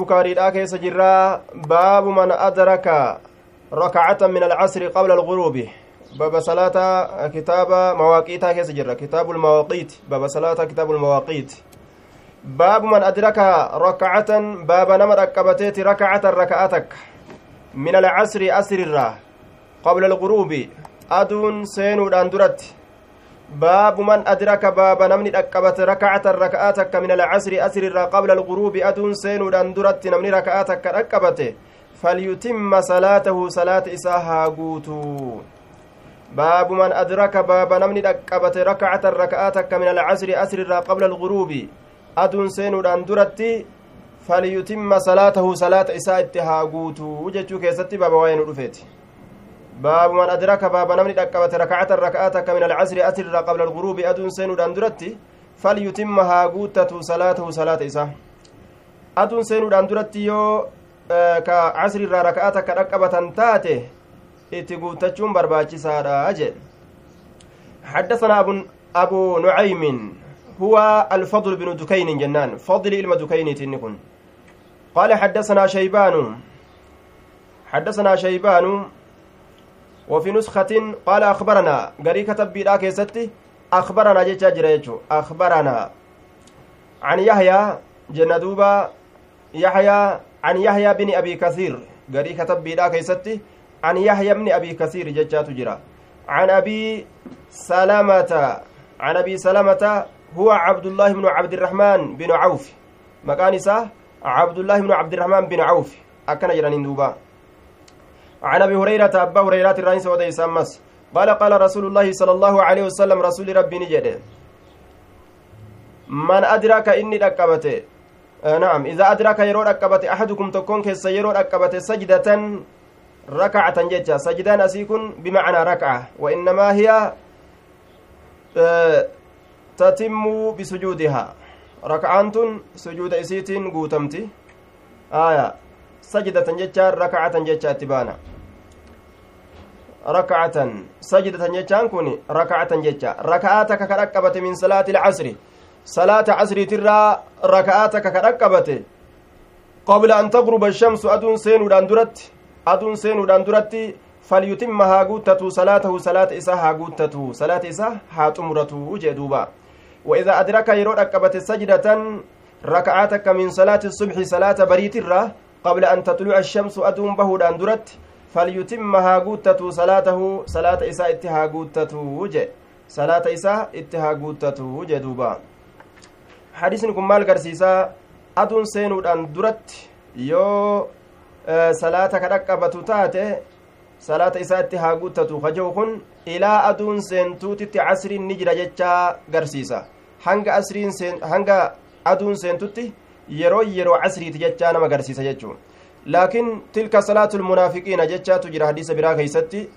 bukaariidhaa keessa jirraa baabu man adraka rakacatan min alcasri qabla alguruubi baba salaata kitaaba mawaaqiitaa keessa jirra kitaabu lmawaaqiit baba salaata kitaabu lmawaaqiit baabu man adraka rakacatan baaba nama dhaqqabateeti rakacatan raka'a takka min alcasri asrirraa qabla alguruubi aduun seenuudhaan duratti باب من أدرك باب نمني أكبت ركعة ركعاتك من العصر أسر قبل الغروب أدون سين ودندرت نمني ركعاتك أكبت. فليتم صلاته صلاة إساها قوتو باب من أدرك باب نمني أكبت ركعة ركعاتك من العصر أسر قبل الغروب أدون سين ودندرت فليتم صلاته صلاة إساء اتها قوتو وجدتو كيستي باب وين رفيتي باب من أدرك باب نمني دكبت ركعة ركعتك من العصر أتر قبل الغروب أدون سين دندرتي فليتمها قوتة صلاته صلاة إسا. أدون سين دندرتي يو كعصر ركعتك ركبة تاته itti guutachuun barbaachisaadha jedhe حدثنا أبو, أبو نعيم هو الفضل بن دكين جنان فضل إلما دكين تنكن. قال حدثنا شيبان حدثنا شيبان وفي نسخة قال أخبرنا. قري كتب بيدا كيستي؟ أخبرنا جيتشا جريتشو. أخبرنا. عن يحيى جندوبا يحيى عن يحيى بن أبي كثير. قري كتب بيدا كيستي؟ عن يحيى بن أبي كثير جيتشا تجرى عن أبي سلامة. عن أبي سلامة هو عبد الله بن عبد الرحمن بن عوف. مكان عبد الله بن عبد الرحمن بن عوف. أكن جرانين دوبا. عن أبي هريرة أبا هريرة الرئيس وديس أمس. قال قال رسول الله صلى الله عليه وسلم رسول ربي نجده من ادرك إني دقبته آه نعم. إذا ادرك يرو دقبته أحدكم تكون كيس يرو دقبته سجدة ركعة ججا سجدان أسيكن بمعنى ركعة وإنما هي آه تتم بسجودها. ركعان سجود اسيتين قوتمتي. آية. سجدة ججا ركعة ججا تبانا rakacatan sajdatan jechaan kun rakacatan jecha raka'aataka ka dhaqqabate min salaati ilcasri salaata casriitirraa raka'aataka ka dhaqqabate qabla an tagruba ashamsu aduun seenuudhaan duratti aduun seenuudhaan duratti falyutimma haa guuttatu salaatahu salaata isaa haa guuttatu salaata isaa haa xumuratu jee duuba وإذا أدرك يرود أكبت سجدة ركعاتك من صلاة الصبح صلاة بريت قبل أن تطلع الشمس أدوم بهودان درت falyutimma haa guuttatu salaatahu salaata isaa itti haa guuttatu je salaata isaa itti haa guuttatu je duuba hadisni kun maal garsiisaa aduun seenuudhaan duratti yoo salaata ka dhaqqabatu taate salaata isaa itti haa guuttatu kajehu kun ilaa aduun seentuutitti casriin ni jira jechaa garsiisa hanga asriin hanga aduun seentutti yeroo yeroo casriiti jechaa nama garsiisa jechuun laakiin tilka salaatu lmunaafiqiina jechaatu jira hadiisa biraa keeysatti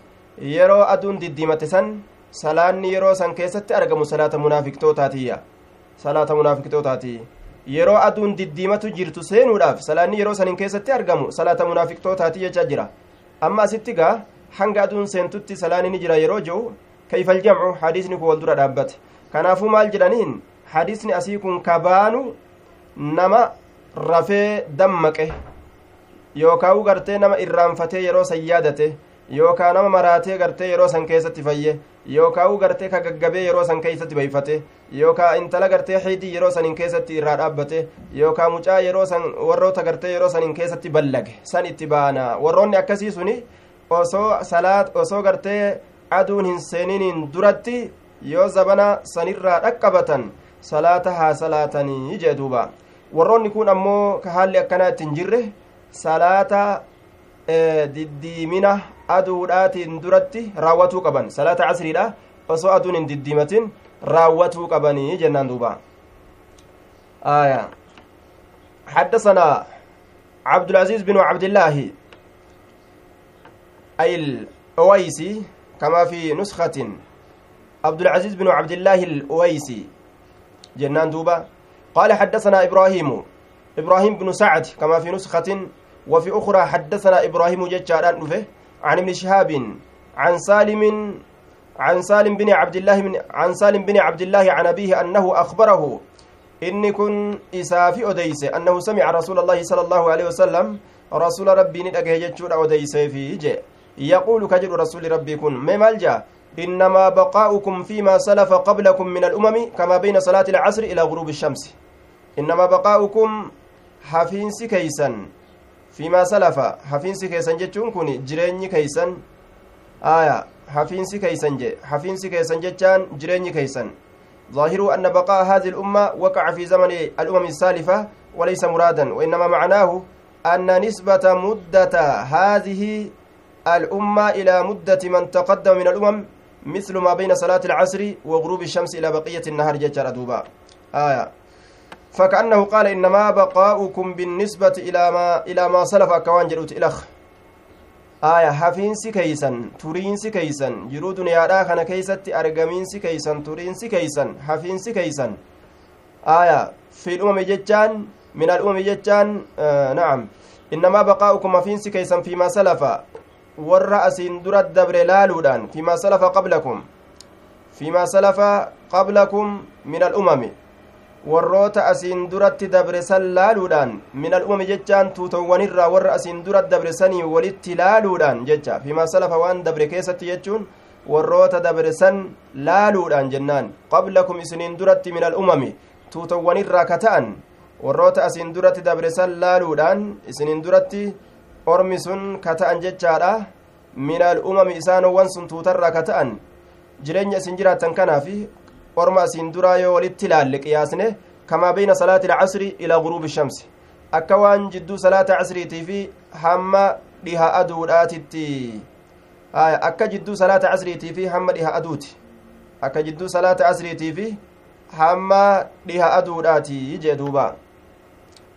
yeroo aduun diddiimate san salaanni yeroo san keessatti argamu salaata munaafiqtootaatiyya salaata munaafiqtootaati. Yeroo aduun diddiimatu jirtu seenuudhaaf salaanni yeroo sanin keessatti argamu salaata munaafiqtootaati jechaa jira. Amma asitti gaa hanga aduun seentutti salaanni ni jira yeroo jiru kayfal jamcu hadiisni kun wal dura dhaabbate. Kanaafuu maal jedhaniin? Hadiisni asii kun kabaanu nama rafee dammaqe yookaan gartee nama irraanfatee yeroo san yaadate yookaan nama maraatee gartee yeroo san keessatti fayye yookaan gartee ka gaggabee yeroo san keessatti bayfate yookaan intala gartee xiidii yeroo sanin keessatti irraa dhaabbate yookaan mucaa yeroo san warroota gartee yeroo sanin keessatti ballage san itti baana warroonni akkasii suni osoo salaat osoo gartee aduun hin seeniniin duratti yoo zabana sanirraa dhaqqabatan salaata haa salaatanii jee duuba warroonni kun ammoo ka haalli akkanaa ittiin jirre salaata diddiimina aduudhaatiin duratti raawwatuu qaban salaata casriidha osoo aduun hin diddiimatin raawwatuu qabanii jennaan duuba آية حدثنا عبد العزيز بن عبد الله أي الأويسي كما في نسخة عبد العزيز بن عبد الله الأويسي جنان إبراهيم بن سعد كما في نسخة وفي أخرى حدثنا إبراهيم ججاران نفه عن ابن شهاب عن سالم عن سالم بن عبد الله من عن سالم بن عبد الله عن أبيه أنه أخبره annahu samica rasuula allaahi sala allaahu aleyhi wasalam rasuula rabbii ni dhagahe jechuudha odeyseefi je yaquulu ka jedhu rasuli rabbii kun mee maal jea إنما بقاؤكم فيما سلف قبلكم من الأمم كما بين صلاة العصر إلى غروب الشمس. إنما بقاؤكم حفينس كيسا فيما سلف حفينس كيسا جتشون كوني جريني كيسا آية حفينس كيسا جي حفينس كيسا جتشان جريني كيسا ظاهر أن بقاء هذه الأمة وقع في زمن الأمم السالفة وليس مرادا وإنما معناه أن نسبة مدة هذه الأمة إلى مدة من تقدم من الأمم مثل ما بين صلاة العصر وغروب الشمس إلى بقية النهار ججر دوبا آية فكأنه قال إنما بقاؤكم بالنسبة إلى ما إلى ما سلف كوان جلوت إلخ. آية حفينسي كيسن تورينسي كيسن جرو دنيا كان كيست أرقمينسي كيسن تورينسي كيسن حفينسي كيسن آية في الأمم ججان من الأمم ججان آه نعم. إنما بقاؤكم حفينسي كيسن فيما سلف. asiin dura dabre laaluudhaan fimaa salafa qablakum fimaa salafa qablakum min al'umami warroota asiin duratti dabre san laaluudhaan min al'umami jechaan tuutawwanirraa warra asiin dura dabre sanii walitti laaluudhaan jecha fimaa salafa waan dabre keessatti jechuun warroota dabre san laaluudhaan jennaan qablakum isiniin duratti min al'umami tuutawwanirraa ka ta'an warroota asiin duratti dabre san laaluudhaan isiniin duratti ormi sun ka ta'an jechaadha minaal umami isaanowwan sun tuutarraa ka ta'an jireenya isin jiraattan kanaafi orma asiin duraa yoo walitti ilaalle qiyaasne kamaa beyna salaati ilcasri ilaa guruubi shamsi akka waan jidduu salaata casriitii fi hamma dhiha aduudhaatitti akka jidduu salaata casriitii fi hamma dhiha aduuti akka jidduu salaata casriitii fi hamma dhiha aduudhaati jee duuba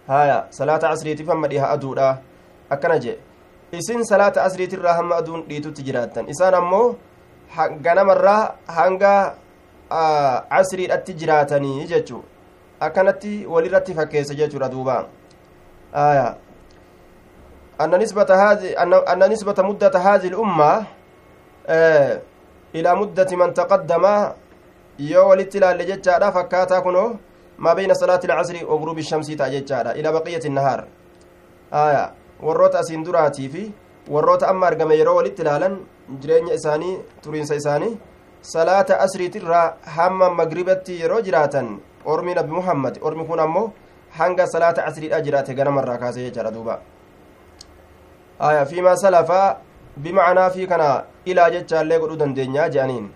haya salaata casriitiif hamma dhiha aduudha akkana jee isin salaata asriitirraa hamma aduun dhiitutti jiraattan isaan ammoo ganamarraa hanga casriidhatti jiraatanii jechuu akkanatti walirratti fakkeessa jechuudha duuba aya أن نسبة هذه أن نسبة مدة هذه الأمة إلى مدة من تقدم yoo walitti ilaalle jechaadha fakkaataa kunoo maa beyna salaati ilcasri wagruubi shamsii ta'a jechaadha ila baqiyati nahaar aya warroota asiin duraatii fi warroota amma argame yeroo walitti ilaalan jireenya isaanii turiinsa isaanii salaata asriitirraa hamma magribatti yeroo jiraatan ormi nabi muhammad ormi kun ammoo hanga salaata asriidha jiraate ganamarraa kaase jechaadha duuba aya fiimaa salafaa bimacnaa fi kana ilaa jechaallee godhuu dandeenya je'aniin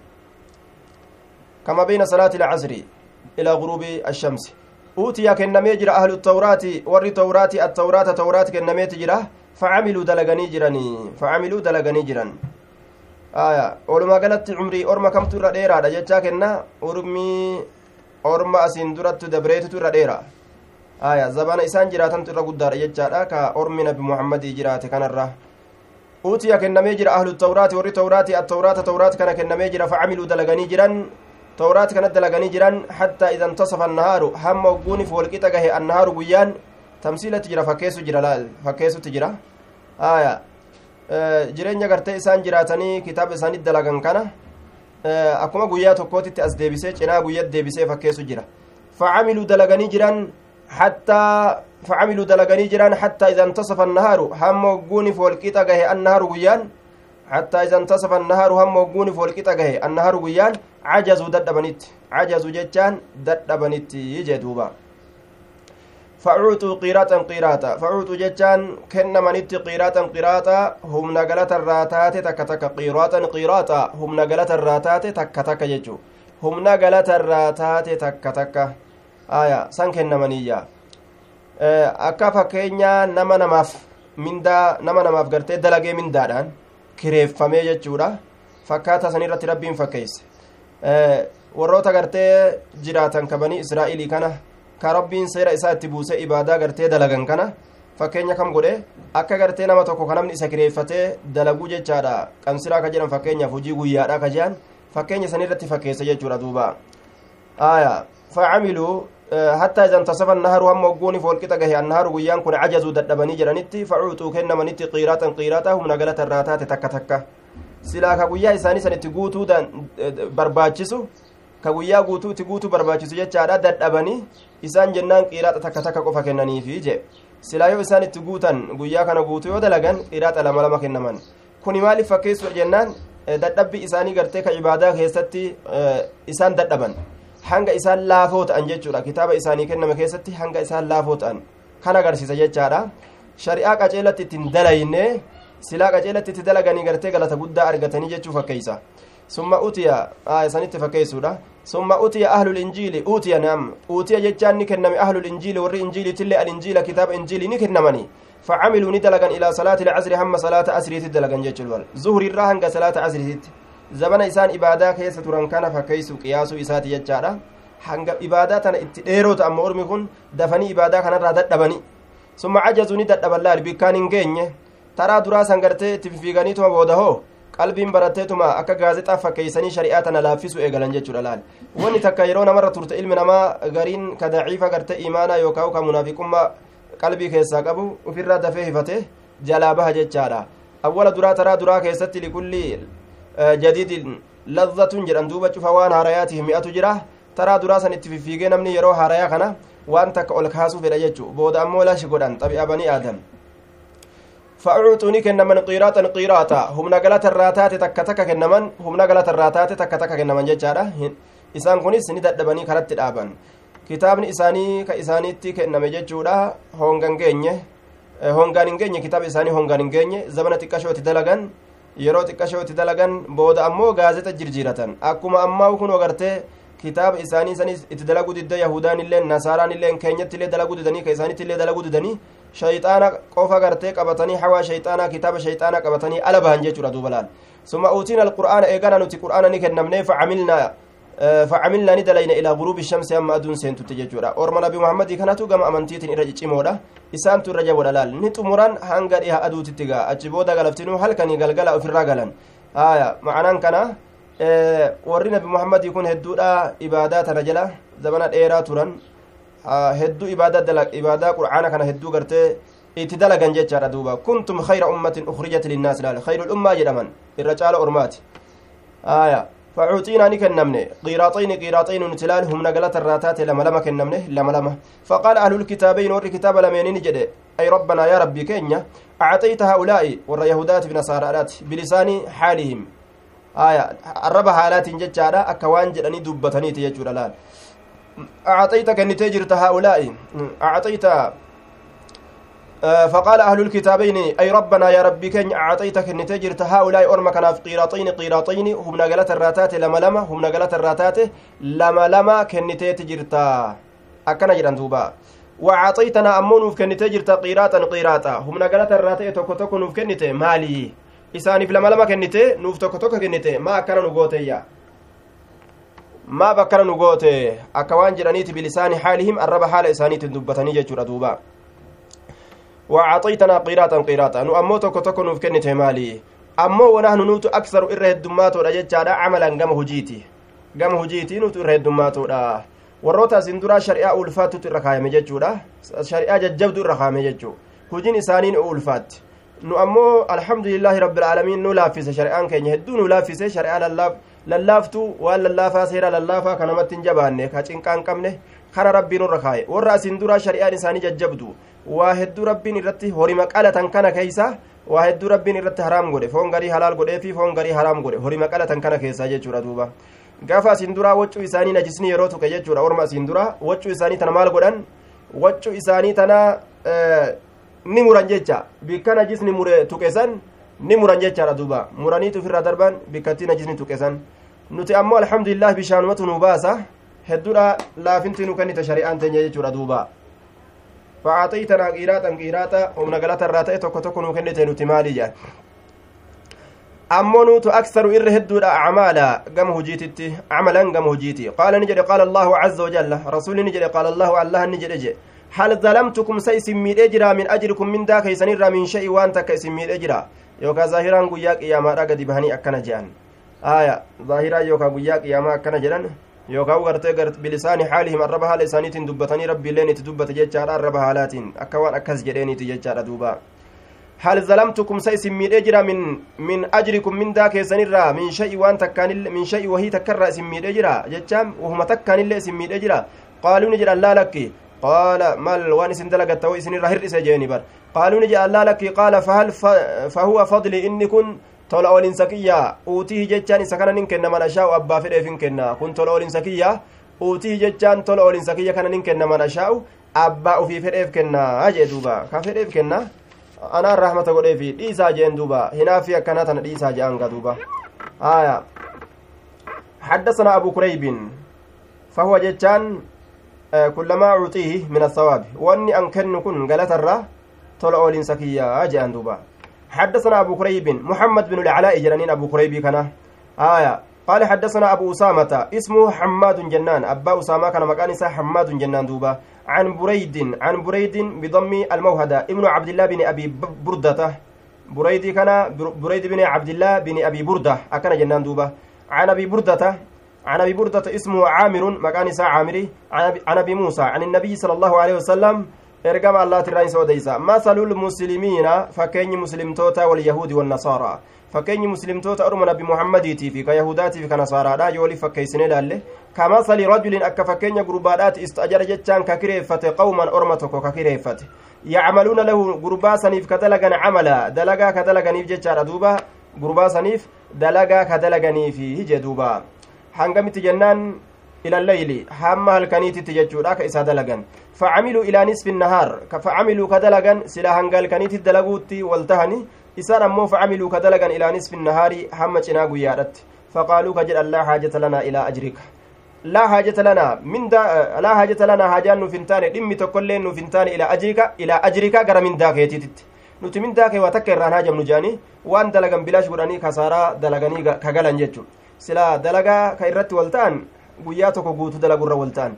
kama beyna salaati ilcasri ilaa guruubi ashamsi uutiya kennamee jira ahlu tawraati warri tawraati attawraata tawraat kennameeti jira facamiluu dalaganii jiranii facamiluu dalaganii jiran aya walumaa galatti cumrii orma kamtu irra dheeraadha jechaa kenna urmii orma asiin durattu dabreetitu irra dheera aya zabana isaan jiraatantu irra guddaadha jechaadha ka ormi nabi muhammadii jiraate kanarra uutiya kennamee jira ahlu tawraati warri tawraati attawraata tawraat kana kennamee jira facamiluu dalaganii jiran tawraat kana dalaganii jiran hattaa ida intasafa annahaaru hamma ogguunif wolqixa gahe annahaaru guyyaan tamsiilatti jira fakkeessu jira laal fakkeessutti jira aya jireenya gartee isaan jiraatanii kitaaba isaanii dalagan kana akkuma guyyaa tokkootitti as deebisee cinaa guyyat deebisee fakkeessu jira facamiluu dalaganii jiran hattaa facamiluu dalaganii jiran hattaa ida intasafa annahaaru hamma ogguunif wolqixa gahe annahaaru guyyaan حتى إذا انتصف النهار هم وقوني فولكتا جهي النهار ويان عجزوا ددبنت عجزوا جتان ددبنت يجي دوبا فعوتوا قيراتا قيراتا فعوتوا جتان كن منت قيراتا قيراتا هم نقلت الراتات تك تك قيراتا قيراتا هم نقلت الراتات تك تك ججو هم نقلت الراتات تك تك آية سان كن منيا akka fakkeenyaa nama namaaf mindaa nama namaaf gartee dalagee mindaadhaan kireeffamee jechuudha fakkaata san irratti rabbiin fakkeesse warroota gartee jiraatan kabanii israa'ilii kana ka rabbiin seera isaa itti buuse ibaadaa gartee dalagan kana fakkeenya kam godhe akka gartee nama tokko ka namni isa kireeffatee dalaguu jechaadha qamsiraa ka jedhan fakkeenyaaf hojii guyyaadha ka jedhan fakkeenya san irratti fakkeesse jechuudha duuba aya facamiluu hattaa idan tasafa naharu hamma ogguuniif walqixa gahe annahaaru guyyaan kun cajazuu dadhabanii jedhanitti facuuxuu kennamanitti qiiraatan qiiraata humna galata irraa taate takka takka silaa ka guyyaa isaanii sanitti guutuu barbaachisu ka guyyaa guutuu itti guutuu barbaachisu jechaadha dadhabanii isaan jennaan qiraaxa takka takka qofa kennaniifi jee silaa yoo isaan itti guutan guyyaa kana guutu yoo dalagan qiraaxa lama lama kennaman kuni maaliif fakkeessuudha jennaan dadhabbi isaanii gartee ka ibaadaa keessatti isaan dadhaban hanga isaan laafoo ta'an jechuudha kitaaba isaanii kenname keessatti hanga isaan laafoo ta'an kan agarsiisa jechaadha shari'aa qaceelatti ittiin dalayne silaa qaceelatti itti dalaganii gartee galata guddaa argatanii jechuu fakkeeysa summa utiya isanitti fakkeessuudha utiya ahlul injiili utiya nam utiya jechaan ni kenname ahlul injiili warri injiiliitillee alinjiila kitaaba injiilii ni kennamanii فعملوا ندلغن إلى صلاة العصر هم صلاة عصر تدلغن جيتشل زهر الراهن صلاة عصر زمن إسان إبادة كيس تران كان فكيس قياس إساتي جتشارا hanga ibaadaa tana itti dheeroo ta'an ormi kun dafanii ibaadaa kanarraa dadhabanii summa cajazuu ni dadhaban laal bikkaan hin geenye taraa duraa qalbiin baratteetuma akka gaazexaa fakkeeysanii shari'aa tana laaffisu eegalan jechuudha laal wanni takka yeroo namarra turte ilmi namaa gariin ka daciifa gartee imaanaa yookaan ka munaafiqummaa qalbii keessaa qabu ofirraa dafee hifate jalaa baha jechaadha awwala duraa taraa duraa keessatti likulli jadiidin lazzatun jedhan duuba cufa waan haarayaatiif mi'atu jira taraa duraa san itti fiffiigee namni yeroo haarayaa kana waan takka ol kaasuu fedha jechuu booda ammoo lashi godhan xabi'a banii فأعطوني كنمن قيراطا قيراطا هم نقلت الراتات تك تك كنمن هم نقلت الراتات تك تك كنمن ججارة إسان كونيس نددبني كرت الآبان kitaabni isaanii ka isaaniitti kenname jechuudha hongan geenye hongaan hin geenye kitaaba isaanii hongaan hin geenye zabana xiqqashooti dalagan yeroo xiqqashooti dalagan booda ammoo gaazexa jirjiiratan akkuma ammaa kun agartee kitaaba isaanii sanis itti dalaguu didda yahudaan illee nasaaraan illee keenyatti illee dalaguu didanii ka isaanitti illee dalaguu didanii shayxaana qofa gartee qabatanii hawaa shayxaanaa kitaaba shayxaanaa qabatanii ala bahan jechuudha duuba laal summa uutiin alqur'aana eegana nuti qur'aana ni kennamnee facamilnaa فعملنا ندلين إلى غروب الشمس أما أدون سين تتججورا أورما نبي محمد كانت كما أمنتيتين إرى جيمودا إسان ترجع ودلال نتمران هنغر إها أدو تتجا أجبودا غلفتنو هل كان يغلغلا أو في الرجلان آية معنا كان warri nabi muhammad kun hedduudha ibaadaa tana jala zamana dheeraa turan hedduu ibaadaa qur'aana kana hedduu gartee itti dalagan jechaadha duuba. Kuntum khayra ummatin ukhrijat linnaas laal khayrul ummaa jedhaman. Irra caala ormaati. Aya فعوتينا نكنمنه قيراطين قيراطين نتلال هم نقلت الراتات لما لما كنمنه لما لما فقال أهل الكتابين ور كتاب لمن جد أي ربنا يا ربي كينيا أعطيت هؤلاء ور يهودات بنصارات بلسان حالهم آية الرب حالات ججارة أكوان جدني دبتني تيجور لال أعطيت كنتي جرت هؤلاء. أعطيت فقال أهل الكتابين أي ربنا يا ربي كن أعطيتك أن تجرت هؤلاء أرمى كان في قيراطين قيراطين هم نقلت الراتات لما لما هم نقلت الراتات لما لما كن تجرت أكنا جران دوبا وأعطيتنا أمون كن تجرت قيراطا قيراطا هم نقلت الراتات توكو توكو مالي. إساني لما لما كنت نوف توكو كنت ما أكنا نقوتي ما بكنا نقوتي أكوان جرانيت بلسان حالهم الرب حال إسانيت دبتني جرا دوبا وأعطيتنا قيراطا قيراطا نو أمو توكو توكو نوف كنت مالي أمو ونحن نوتو أكثر إره الدماتو رججادا عملا قم هجيتي قم هجيتي نوتو إره الدماتو warroota asin duraa shari'aa ulfaattutu irra kaayame jechuudha shari'aa jajjabdu irra kaayame jechuu hojiin isaaniin ulfaatti nu ammoo alhamdulillaahi rabbilaalamiin nu laaffise shari'aan keenya hedduu nu laaffise shari'aa lallaaftuu waan lallaafaa seera lallaafaa ka namatti hin jabaanne ka cinqaan qabne kara rabbiin irra kaaye warra asin duraa shari'aan isaanii jajjabdu waa hedduu rabbiin irratti horima qalatan kana keeysa waa hedduu rabbiin irratti haraam godhe foon garii halaal godhee fi foon garii haraam godhe horima qalatan kana keessa jechuudha duuba gaafa asiin duraa waccuu isaanii najisni yeroo tuqe jechuudha orma asiin duraa waccuu isaanii tana maal godhan waccuu isaanii tana ni muran jecha bikka najisni mure tuqesan ni muran jechaadha duuba muraniitu ofirraa darban bikkatti najisni tuqesan nuti ammoo alhamdulillah bishaanumatu nu baasa. Hedduudha laafinti nu kennite shari'aan teenya jechuudha duuba. فأعطيتنا قيراطا قيراطا ومن قالت الراتئ توكو توكو نو كنتي نوتي مالي جان أمو نوتو أكثر إر هدودا أعمالا قم هجيتي عملا قم هجيتي قال نجري قال الله عز وجل رسول نجري قال الله الله نجري جي هل ظلمتكم سيسمي أجرا من أجركم من ذاك يسنر من شيء وانت كيسمي أجرا يوكا ظاهرا قياك يا ما رقد بهني أكنا جان آية ظاهرا يوكا قياك يا ما أكنا جان yookaan gartee bilisaani haalihim arraba haala isaaniitiin dubbatanii rabbiilleen itti dubbate jechaadha arraba haalaatiin akka waan akkas jedheeniiti jechaadha duuba hal zalamtukum sa isin miidhee jira min min ajrikum mindaa keessanirraa min sha'i waan takkaanillee min sha'i wahii takkarraa isin miidhee jira jechaan wahuma takkaanillee isin miidhee jira qaaluu ni jedhan laa lakki qaala mal waan isin dalagatta wo isinirra hir'ise jeeni bar qaaluu ni jedhan laa lakki qaala fahal fahuwa fadli inni tola olinsa kiyya uutihi jechaan isa kana nin kenna man ashaa'u abbaa fedheef hin kenna kun tola olinsa kiyya uutihi jechaan tola olinsa kiyya kana nin kenna man ashaa'u abbaa ufii fedheef kenna jee duuba ka fedheef kenna anaan rahmata godheefi dhiisaa jeen duuba hinaafi akkanaa tana dhiisaa je'anga duuba aya حدثنا أبو كريب فهو جتان كلما أعطيه من الثواب وأني أنكن كن قالت الرا طلع أولين سكيا أجي أندوبا حدثنا أبو كريب محمد بن العلاء جرانين أبو كريب كان. آية. قال حدثنا أبو أسامة اسمه حماد جنان. أبا أسامة كان مكان حماد جنان دوبا. عن بريد عن بريد بضم الموهدة. ابن عبد الله بن أبي بردة. بريد كان بريد بن عبد الله بن أبي بردة. أكن جنان دوبا. عن أبي بردة عن أبي بردة اسمه عامر مكان عامري عن أبي موسى عن النبي صلى الله عليه وسلم ergama allaati isa odeysa masalul muslimiina fakkeenyi muslimtoota walyahuudi wannasaaraa fakkeenyi muslimtoota orma nabi muhammadiitiifi ka yahudaatiif ka nasaaraadha yoo waliif fakkeeysine ilaalle kamasali rajulin akka fakkeenya gurbaadhaati istajara jechaan ka kireeffate qawman orma tokko ka kireeffate yacmaluuna lahu gurbaa saniif ka dalagan camala dalagaa ka dalaganiif jechaadha duuba gurbaa saniif dalagaa ka dalaganiifi hije duuba hangamitti jennaan jechuudha isaa dalagan facamiluu ilaa nisfi nahaar facamiluu ka dalagan silaa hanga halkaniitti dalaguutti waltahani isaan ammoo facamiluu ka dalagan ilaa nisfi nahaari hamma cinaa guyyaadhatti faqaaluu ka jedhan laa haajata lanaa ilaa ajrika laa haajata lanaa minda laa haajata lanaa haajaan nuuf hin taane dhimmi tokkoillee nuuf hin taane ilaa ajrika ilaa ajrika gara mindaa keetiititti nuti mindaa kee waa takka irraan haajamnu jaanii waan dalagan bilaash godhanii kasaaraa dalaganii ka galan jechu silaa dalagaa ka guyyaa tokko guutuu dalagurra wal ta'an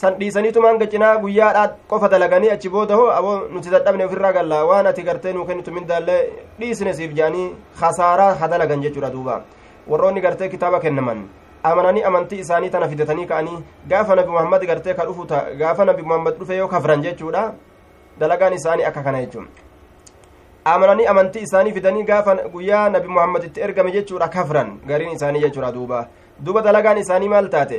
san dhiisaniitumaan gacinaa guyyaadhaa qofa dalaganii achi booda hoo aboo nuti dadhabne ofirraa galla waan ati gartee nuu kennitu mindaallee dhiisne siif jaanii khasaaraa ha dalagan jechuudha duuba warroonni gartee kitaaba kennaman amananii amantii isaanii tana fidatanii ka'anii gaafa nabi muhammad gartee ka dhufu gaafa nabi muhammad dhufe yoo kafran jechuudha dalagaan isaanii akka kana jechuun amananii amantii isaanii fidanii gaafa guyyaa nabi muhammad itti ergame jechuudha kafran gariin isaanii jechuudha duuba duba dalagaan isaanii maal taate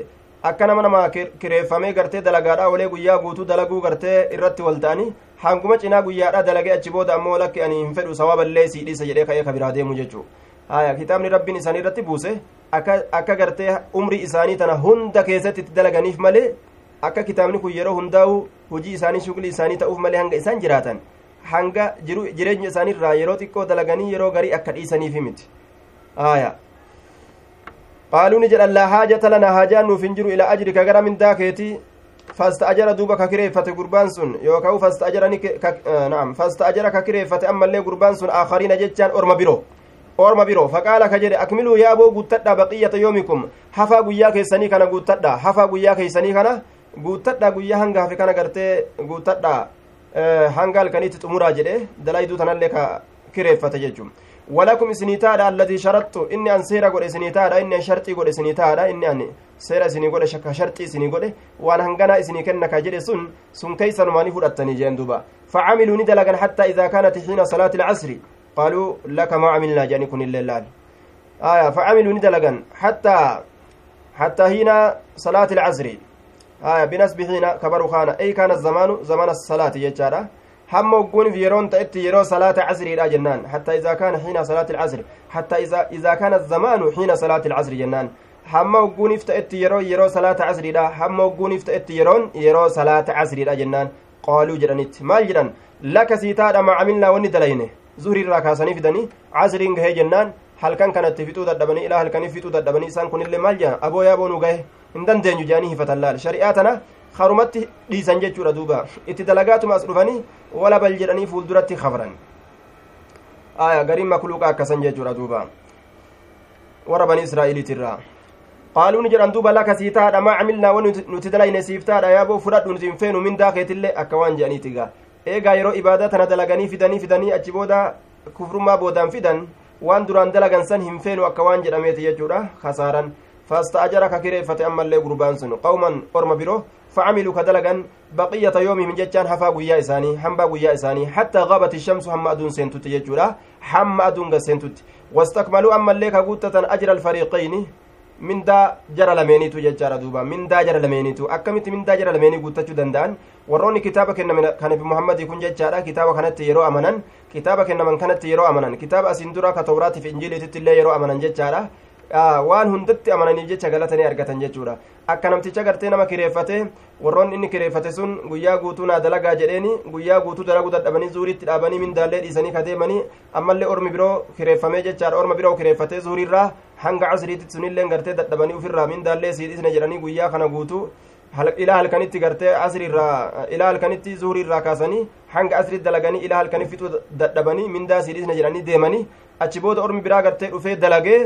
akka nama nama kireeffamee gartee dalagaadha olee guyyaa guutuu dalaguu gartee irratti wal ta'anii hanguma cinaa guyyaadha dalagee achi booda ammoo lakki ani hin fedhu sawaaballee sii jedhee ka'ee ka biraa deemu jechuu haya kitaabni rabbiin isaanii irratti buuse akka gartee umrii isaanii tana hunda keessatti itti dalaganiif malee akka kitaabni kun yeroo hundaa'u hujii isaanii shuglii isaanii ta'uuf malee hanga isaan jiraatan hanga jireenya isaanii irraa yeroo xiqqoo dalaganii yeroo garii akka dhiisaniif miti haya qaaluu ni jedhan laa haajata lanaa haajaan nuuf hin jiru ilaa ajrika gara mindaa keetii fasta'ajara duuba ka kireeffate gurbaan sun yookaan fasta'ajara fasta'ajara ka kireeffate ammallee gurbaan sun aakariina jechaan orma biroo orma biroo faqaala ka jedhe akmiluu yaaboo guuttadha baqiyyata yoomikum hafaa guyyaa keessanii kana guuttadha hafaa guyyaa keessanii kana guuttadha guyyaa hanga hafe kana gartee guuttadha hanga halkaniitti xumuraa jedhe dalayduu tanallee ka kireeffate jechuun godhe isinii taadha inni an sharxii godhe isinii taadha inni an seera isinii godhe ka sharxii isinii godhe waan hanganaa isinii kenna ka jedhe sun sun keeysanumaanii fudhattanii jeen duuba facamiluu ni dalagan hattaa idaa kaanat xiina salaati ilcasri qaaluu laka maa camilnaa jedhani kun illee laal aya facamiluu ni dalagan hattaa hattaa hiina salaati ilcasri aya binasbi hiina kabaru kaana ey kaana zamaanu zamana salaati jechaadha hamma ogguunif yeroon ta'etti yeroo salaata casriidha jennaan hattaa izaa kaana xiina salaati ilcasri hattaa izaa kaana zamaanu xiina salaati ilcasri jennaan hamma ogguunif ta'etti yeroo yeroo salaata casriidha hamma ogguunif ta'etti yeroon yeroo salaata casriidha jennaan qaaluu jedhanitti maal jedhan laka siitaadha maa wanni dalayne zuhrii irraa kaasanii fidanii casriin gahee jennaan halkan kanatti fixuu dadhabanii ilaa halkanii fixuu dadhabanii isaan kunillee maal jedhan aboo yaaboo gahe hin dandeenyu jedhanii hifatan laal shari'aa tana karumatti dhiisan jechuudha duuba itti dalagaatuma as dhufanii wala bal jedhanii fuulduratti kafran aya gariin makluuqa akkasan jechuudha duuba warra bani israa'iiliitirraa qaaluu ni jedhan duuba laka sii taadha maa camilnaa wan nuti dalayne siif taadha yaaboo fudhadhu nuti hin feenu mindaa keetillee akka waan jedhaniiti gaa eegaa yeroo ibaadaa tana dalaganii fidanii fidanii achi booda kufrummaa boodaan fidan waan duraan dalagan san hin feenu akka waan jedhameeti jechuudha kasaaran فاستأجر ككريفة أما اللي قربان سن قوما أرم برو فعملوا كدلغا بقية يومهم جتان هفا قويا إساني حمبا قويا إساني حتى غابت الشمس هم أدون سنتوت يجورا حم أدون سنتوت واستكملوا أما اللي كقوتة أجر الفريقين mindaa jara lameeniitu jechaadha duuba mindaa jara lameeniitu akkamitti mindaa jara lameenii guuttachuu danda'an warroonni kitaaba kennaman kan nabi muhammadii kun jechaadha kitaaba kanatti yeroo amanan kitaaba kennaman kanatti yeroo amanan kitaaba asiin dura ka tawraatiif injiiliititti illee yeroo amanan jechaadha waan hundatti amananiif jecha galatanii argatan jechuudha akka namticha gartee nama kireeffate warroonni inni kireeffate sun guyyaa guutuu naa dalagaa jedheeni guyyaa guutuu dalaguu dadhabanii zuuriitti dhaabanii mindaallee dhiisanii kadeemanii ammallee ormi biroo kireeffamee jechaadha orma biroo kireeffatee zuuriirraa hanga casriitti sunillee gartee dadhabanii ufirraa mindaallee sii dhiisne jedhanii guyyaa kana guutuu ilaa halkanitti gartee asriirraa ilaa halkanitti zuhuriirraa kaasanii hanga asriitti dalaganii ilaa halkanii fixuu dadhabanii mindaa sii dhiisne jedhanii deemanii achi booda ormi biraa gartee dhufee dalagee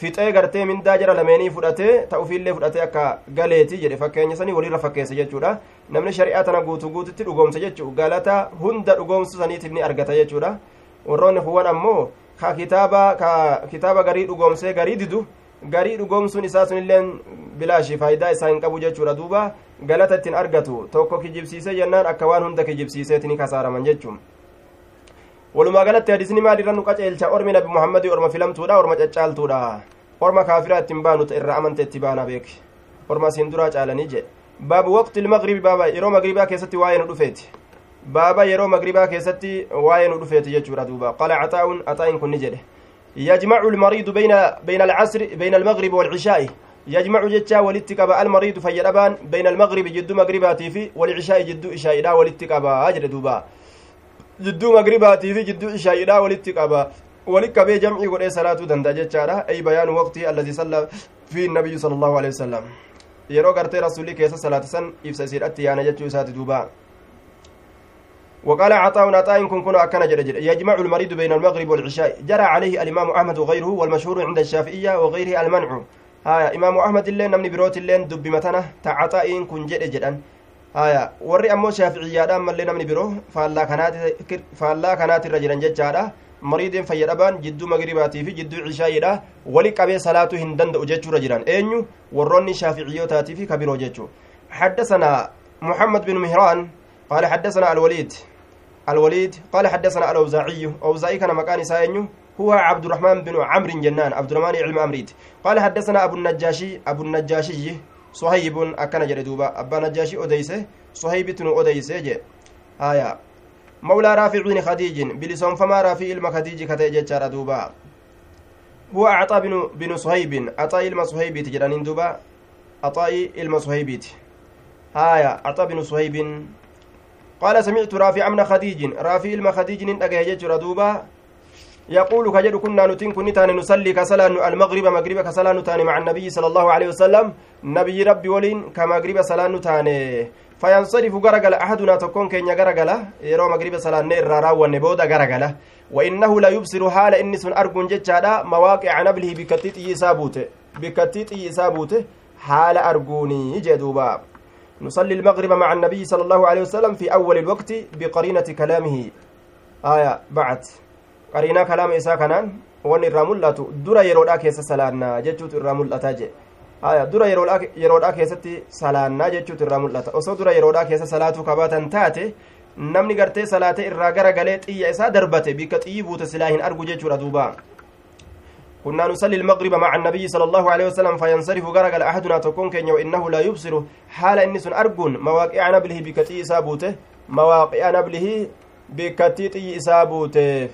fixee gartee mindaa jara lameenii fudhatee ta'ufiillee fudhatee akka galeeti jedhe fakkeenya sanii walirra fakkeesse jechuudha namni shari'aa tana guutuu guututti dhugoomse jechuu galata hunda dhugoomsu saniitiif ni argata jechuudha warroonni kuwwan ammoo ka kitaaba ka kitaaba garii dhugoomsee garii didu garii dhugoomsuun isaa sunilleen bilaashi faayidaa isaa hin qabu jechuudha duuba galata ittiin argatu tokko kijibsiisee jennaan akka waan hunda kijibsiiseeti ni kasaaraman jechuun walumaa galatti hadisni maalirra nu qaceelcha ormi nabi muhammadii orma filamtuudha orma caccaaltuudha orma kaafiraa ittiin baanu irraa amante itti baana beek orma siin duraa caalanii jedhe baabu waqti ilmagribi baaba yeroo magribaa keessatti waa'ee nu dhufeeti baaba yeroo magribaa keessatti waa'ee nu dhufeeti jechuudha duuba qala caxaa'un axaa'in kunni jedhe yajmacu lmariidu bayna alcasri bayna almagribi waalcishaa'i yajmacu jechaa walitti qaba almariidu fayyadhabaan bayna almagribi jidduu magribaatii fi walcishaa'i jidduu ishaa'idhaa walitti qabaa jedhe duuba jidduu magribaatii fi jidduu ishaa'idhaa walitti qaba wali qabee jamcii godhee salaatuu danda'a jechaadha ay bayaanu waqtii alladii salla fi nabiyyu sala allahu alehi wasalam yeroo gartee rasulli keessa salaata san ibsa isiidhatti yaana jechuu isaati duuba وقال عطاء عطاء كن كن أكن جد يجمع المريض بين المغرب والعشاء جرى عليه الإمام أحمد وغيره والمشهور عند الشافعية وغيره المنع ها إمام أحمد اللين نمني بروت اللين دب متنه تعطاء كن جدا haya warri ammoo shaaficiyyaadhaan mallee namni biroo faallaa kanaatirra jiran jechaadha mariideen fayyadhabaan jidduu magribaatii fi jidduu cishaayiidha wali qabee salaatuu hin danda'u jechuurra jiran eenyu warroonni shaaficiyyootaati fi kabiroo jechuu حدثنا محمد بن مهران قال حدثنا الوليد الوليد قال حدثنا الأوزاعي أوزاعي كان مكان ساينيو هو عبد الرحمن بن عمرو جنان عبد الرحمن علم أمريد قال حدثنا أبو النجاشي أبو النجاشي sohaybun akkana jedhe duuba abbaa najjaashi odeyse sohaybitnu odeyse je haya mawlaa raafici bni khadiijin bilisoonfamaa raafii ilma khadiiji kata'e jechaadha duuba huwa axaa binu binu sohaybin axaa'i ilma sohaybiiti jedhaniin duuba axaa'i ilma sohaybiiti haya axaa binu sohaybin qaala samictu raafica bna khadiijin raafii ilma khadiijinin dhagaye jechuudha duuba يقول كجد كنا نتين كن تاني نصلي كسلان المغرب مغرب كسلان تاني مع النبي صلى الله عليه وسلم. نبي ربي ولين كمغرب سلان تاني فينصرف غرغل أحدنا تكون كين غرغل. يرو مغرب سلان نير ونبودا غرغل. وإنه لا يبصر حال إني سن أرجون جتشادا مواقع نبله بكتيت يسابوت بكتيت يسابوت حال أرجوني جدوبا. نصلي المغرب مع النبي صلى الله عليه وسلم في أول الوقت بقرينة كلامه. آية بعد. Qariinaa kalaama isaa kanaan wanni irraa mul'atu dura yeroodhaa keessa salaannaa jechuutu irraa mul'ataa je haya dura yeroodhaa keessatti salaannaa jechuutu irraa mul'ata osoo dura yeroodhaa keessa salaatuu kabaatan taate namni gartee salaate irraa gara galee xiyya isaa darbate bikka xiyyi buute silaa hin argu jechuudha duuba كنا نصلي المغرب مع النبي صلى الله عليه وسلم فينصرف غرق أحدنا تكون كن وإنه لا يبصر حال إنس أرجون مواقع نبله بكتي إسابوته مواقع نبله بكتي إسابوته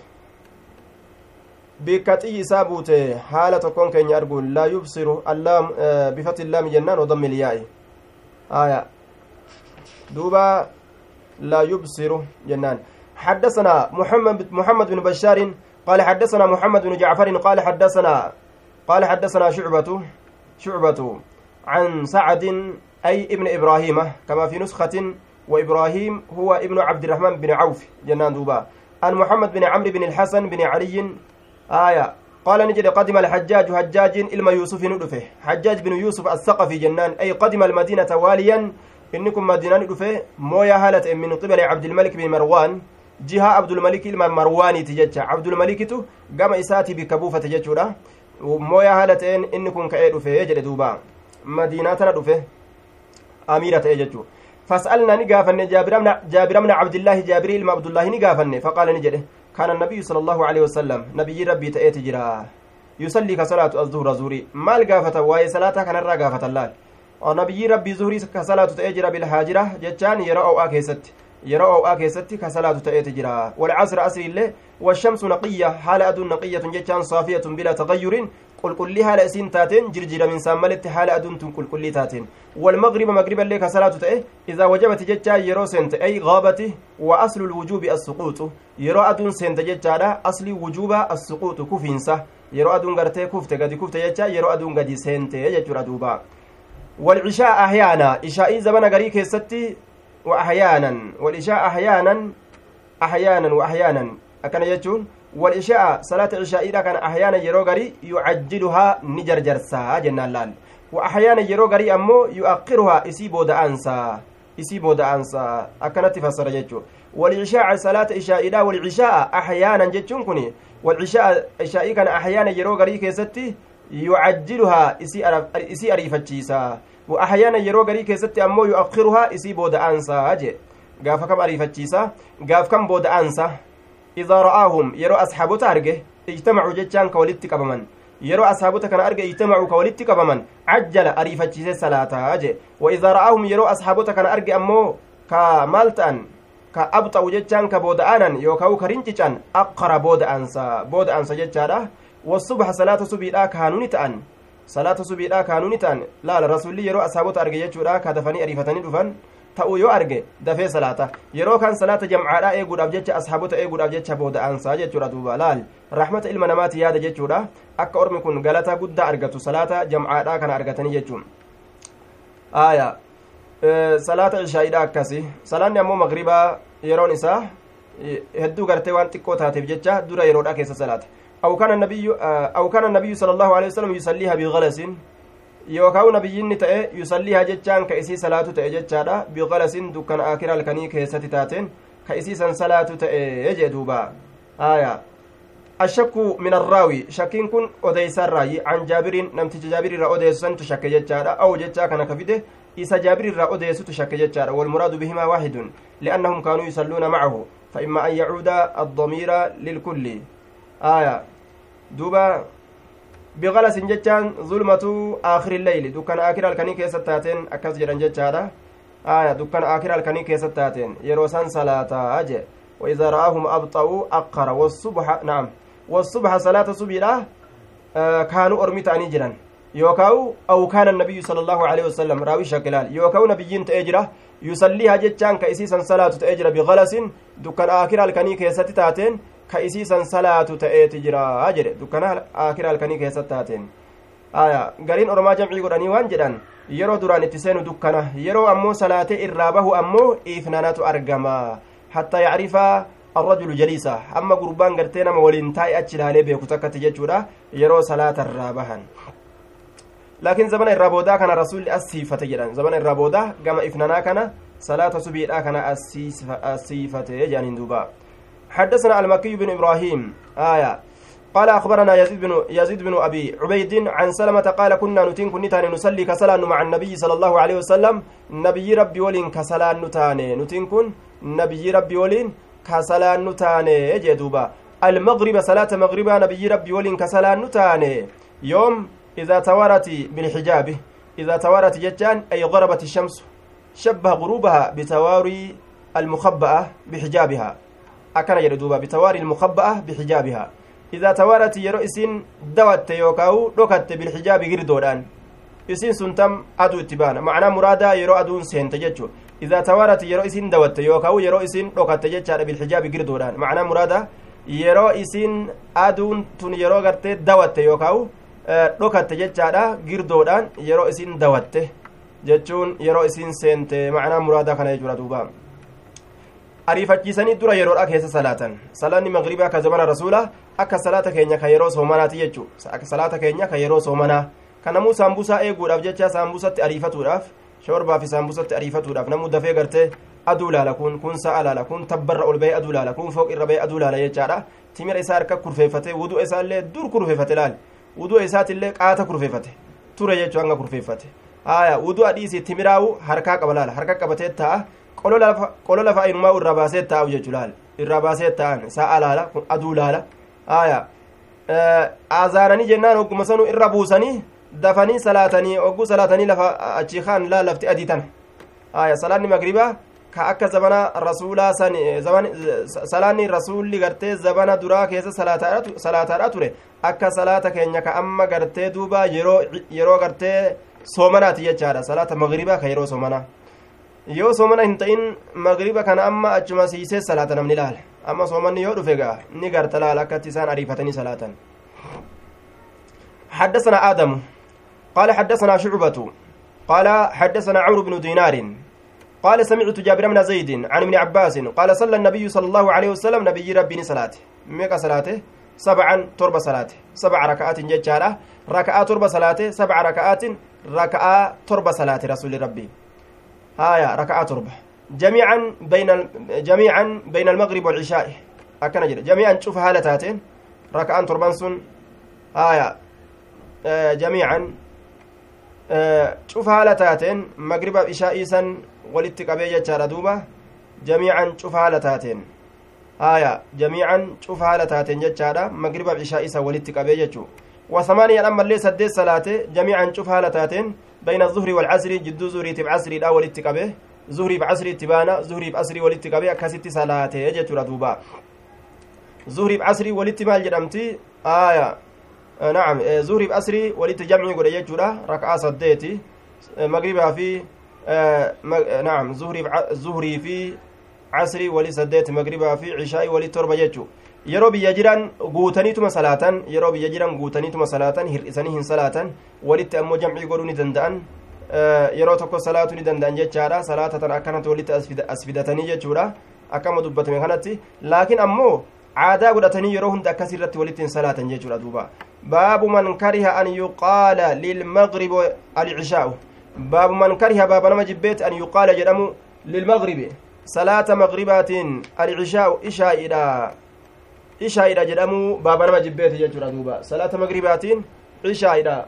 bikka xiyyi isaa buute haala tokkoon keenya arguun laa yubsiru allaam bifati illaami jennaan آية دوبا لا يبصر جنان حدثنا محمد محمد بن بشار قال حدثنا محمد بن جعفر قال حدثنا قال حدثنا شعبة شعبة عن سعد أي ابن إبراهيم كما في نسخة وإبراهيم هو ابن عبد الرحمن بن عوف جنان دوبا عن محمد بن عمرو بن الحسن بن علي آية. قال نجد قدم الحجاج حجاج إلما يوسف ندفه. حجاج بن يوسف الثقفي جنان. أي قدم المدينة واليا. إنكم مدينة ندفه. مويا هالة من قبل عبد الملك بن مروان. جهة عبد الملك إلما مرواني تججة. عبد الملك تو قام إساتي بكبوفة تججة مويا هالة إنكم كأي دفه يجد دوبا. مدينة ندفه. أميرة تججة فاسألنا نقافن جابر بن عبد الله جابر إلما عبد الله نقافن. فقال نجده. كان النبي صلى الله عليه وسلم نبي ربي تأتي جرا zuhurii maal gaafatan waa'ee salaataa kanarraa gaafatan laal nabiyyi rabbii zuhurii ka salaatu ta'ee jira bilhaajira jechaan yeroo o'aa keessatti yeroo o'aa keessatti ka salaatu ta'eeti jira walcasra asri illee والشمس نقية حال أدون نقية جتان صافية بلا تغير قل قل لي حال أسين تاتين جرجر من ساملت حال أدون قل قل لي تاتين والمغرب مغربا لك صلاة تأه إذا وجبت جتا يرو سنت أي غابته وأصل الوجوب السقوط يرو أدون سنت جتا أصل وجوب السقوط كفينسة يرو أدون غرتي كفت قد كفت جتا يرو أدون قد سنت يجر دوبا والعشاء أحيانا إشاء زمن غري كيستي وأحيانا والعشاء أحيانا أحيانا وأحيانا akkana jechuun salaata ishaa'iidha kana ahyaana yeroo garii yucajjiluhaa ni jarjarsaa jennaan laal wa ahyaana yeroo garii ammoo yu'aqqiruhaa isii booda'aansaa isii booda'aansaa akkanatti fassara jechuu والعشاء صلاة إلى والعشاء أحيانا جتشون كني والعشاء إشاء كان أحيانا يرو غري كيستي يعجلها إسي أريفتشيسا وأحيانا يرو غري كيستي أمو يؤخرها إسي بود أنسا أجي قاف كم أريفتشيسا قاف كم بود أنسا idaa ra'aahum yeroo asxaabota arge ijtamacuu jechaan ka walitti qabaman yeroo asxaabota kana arge ijtamacuu ka walitti qabaman cajjala ariifachiise salaataa je wa idaa ra'aahum yeroo asxaabota kana arge ammoo ka maal ta'an ka abxa'u jechaan ka booda'aanan yookaan ka rincican aqara booda'ansa booda'ansa jechaadha wasubha salaata subiidhaa kaanuni ta'an salaata subiidhaa kaanuni ta'an laala rasulli yeroo asxaabota arge jechuudha ka dafanii ariifatanii dhufan ta'uu yoo arge dafee salaata yeroo kan salaata jamcaadhaa eeguudhaaf jecha ashaabota eeguudhaaf jecha booda'aansaa jechuudha duuba laal rahmata ilma namaati yaada jechuudha akka ormi kun galata guddaa argatu salaata jamcaadhaa kana argatanii jechuun aya salaata ishaa'iidha akkasi salaanni ammoo magribaa yeroon isaa hedduu gartee waan xiqqoo taateef jecha dura yeroodha keessa salaata النبي أو كان النبي صلى الله عليه وسلم يصليها بغلس yookaan nabiyyinni ta'e yusallihaa jechaan ka isii salaatu ta'e jechaadha biqalasin dukkan akira halkanii keessatti taateen ka isii san salaatu ta'e jee duuba aya ashakku min arraawi shakkiin kun odeysarraayi an jaabiriin namticha jaabir irraa odeessu santu shakke jechaadha aw jechaa kana ka fide isa jaabir irraa odeessutu shakke jechaadha walmuraadu bihimaa waahidun liannahum kaanuu yusalluuna macahu فإما أن يعود الضمير للكل آية دوبا بغلس جتان ظلمة آخر الليل. دكان آخر الكني كيسة تاتين أكس جران جتشارا آية دكان آخر الكني كيسة تاتين يروسان صلاة أجي. وإذا رآهم أبطأوا أقر. والصبح نعم. والصبح صلاة صبيرة آه كانوا أرمي جران يوكاو أو كان النبي صلى الله عليه وسلم راوي شكلال. يوكاو نبيين تأجرة. يصليها جتان كإسيسا صلاة تأجرة بغلس. دكان آخر الكني كيسة تاتين ka isiisan salaatu ta'eeti jira jedhe dukkana akira halkanii keessatti taateen aya gariin ormaa jamcii godhanii waan jedhan yeroo duraan itti seenu dukkana yeroo ammoo salaatee irraa bahu ammoo iifnanatu argama hattaa yacrifa arrajulu jaliisa hamma gurbaan gartee nama waliin taa'e achi ilaalee beeku takkatti jechuudha yeroo salaata irraa bahan laakiin zamana irraa boodaa kana rasulli asiifate jedhan zamana irraa boodaa gama ifnanaa kana salaata subiidhaa kana asiifate jedhaniin duubaa حدثنا المكي بن إبراهيم آية. قال أخبرنا يزيد بن يزيد بن أبي عبيد عن سلمة قال كنا نتين كنتان نصلي كسلان مع النبي صلى الله عليه وسلم. نبي ربي ولين كسلان نتاني. نتين كن؟ نبي ربي ولين كسلان نتاني. جدوبا المغرب صلاة مغربا نبي ربي ولين كسلان نتاني. يوم إذا توارت بالحجاب. إذا توارت جتان أي غربت الشمس. شبه غروبها بتواري المخبأة بحجابها. Akkana jedhe duuba bitawaari ilmukabba'a bixijaabihaa idaa tawaarati yeroo isin dawatte yookaa'u dhokatte bilxijaabi girdoodhaan isin sun tam aduu itti baana macnaa muraadaa yeroo aduun seente jechu idaa tawaarati yeroo isin dawatte yookaa'u yeroo isin dhokatte jechaadha bilxijaabi girdoodhaan macnaa muraadaa yeroo isin aduun tun yeroo gartee dawatte yookaa'u dhokatte jechaadha girdoodhaan yeroo isin dawatte jechuun yeroo isin seente macnaa muraadaa kana jechuudha duubaa ariifachiisanii dura yeroodha keessa salaatan salaanni magribaa ka zamana rasuula akka salaata keenya ka yeroo soomanaati jechu salaata keenya ka yeroo soomanaa kanamuu saambusaa eeguudhaaf jecha saambusatti ariifatuudhaaf shorbaa fi saambusatti ariifatuudhaaf namuu dafee gartee aduu laala kun kun sa'a laala kun tabbarra ol bahee aduu laala kun fooq irra bahee aduu laala jechaadha timira isaa harka kurfeeffate wuduu isaallee dur kurfeeffate laal wuduu isaatillee qaata kurfeeffate ture jechuu hanga kurfeeffate aya wuduu adhiisi timiraawu harkaa qaba laala harka qabatee ta'a qolo lafa inumaa irraa baasee taa'u jechuu laal irraa baasee ta'an sa'a laala kun aduu laala aya azaananii jennaan ogguma sanu irra buusanii dafanii salaatanii ogguu salaatanii lafa achi kaan laa lafti adii tana aya salaanni magribaa ka akka zabana rasuulaa san salaanni rasuulli gartee zabana duraa keessa salaataadha ture akka salaata keenya ka amma gartee duuba yeroo gartee soomanaati jechaadha salaata magribaa ka yeroo soomanaa yoo soomana hin ta'in magriba kana amma achuma siisee salaata namni laala amma soomanni yoo dhufe gaa ni garta laala akkatti isaan ariifatanii salaatan. حدثنا آدم قال حدثنا شعبة قال حدثنا عمرو بن دينار قال سمعت جابر بن زيد عن ابن عباس قال صلى النبي صلى الله عليه وسلم نبي ربي صلاته ميكا صلاته سبعا تربة صلاته سبع ركعات ججارة ركعة تربة صلاته سبع ركعات ركعة تربة صلاة رسول ربي هايا ركعة تربة جميعا بين جميعا بين المغرب والعشاء. أكن جري جميعا شوف هالتاتين. ركعان تربان سن. هايا. آه جميعا. آه شوف هالتاتين. مغرب عشاء سن. ولت قبي جچارا دوبا جميعا شوف هالتاتين. هايا. جميعا شوف هالتاتين جچارا مغرب عشاء سن. ولت قبي جچو وثمانية أما اللي سدس صلاة. جميعا شوف هالتاتين. بين الظهر والعصر جدو زهري تب عصري لا ولت قبي زهري بعصري تبانا زهري بعصري ولت قبي أكست صلاة جچورا دوبا. زهري بعصري ولت مال جدمتي آية. آه نعم. آه زهري بعصري ولت جمعي قد جچورا ركعة سديتي آه مغربها في آه نعم. زهري زهري في عصري ولي سديت مغربها في عشاء ولي جچو yeroo biyya jiran guutaniituma salaatan yeroo biyya jiran guutaniituma salaatan hir'isanii hin salaatan walitti ammoo jamcii godhuu ni danda'an yeroo tokko salaatuu ni danda'an jechaadha salaata tan akkanatti walitti as fidatanii jechuudha akkama dubbatame kanatti laakiin ammoo aadaa godhatanii yeroo hunda akkas irratti walitti hin salaatan jechuudha duuba baabu man kariha an yuqaala lilmagribi alcishaa'u baabu man kariha baaba nama jibbeeti an yuqaala jedhamu lilmagribi salaata magribaatiin alcishaa'u ishaa'idha ishaa'idha jedhamu baaba nama jibbeeti jechuudha duuba salaata magribaatiin ishaa'idha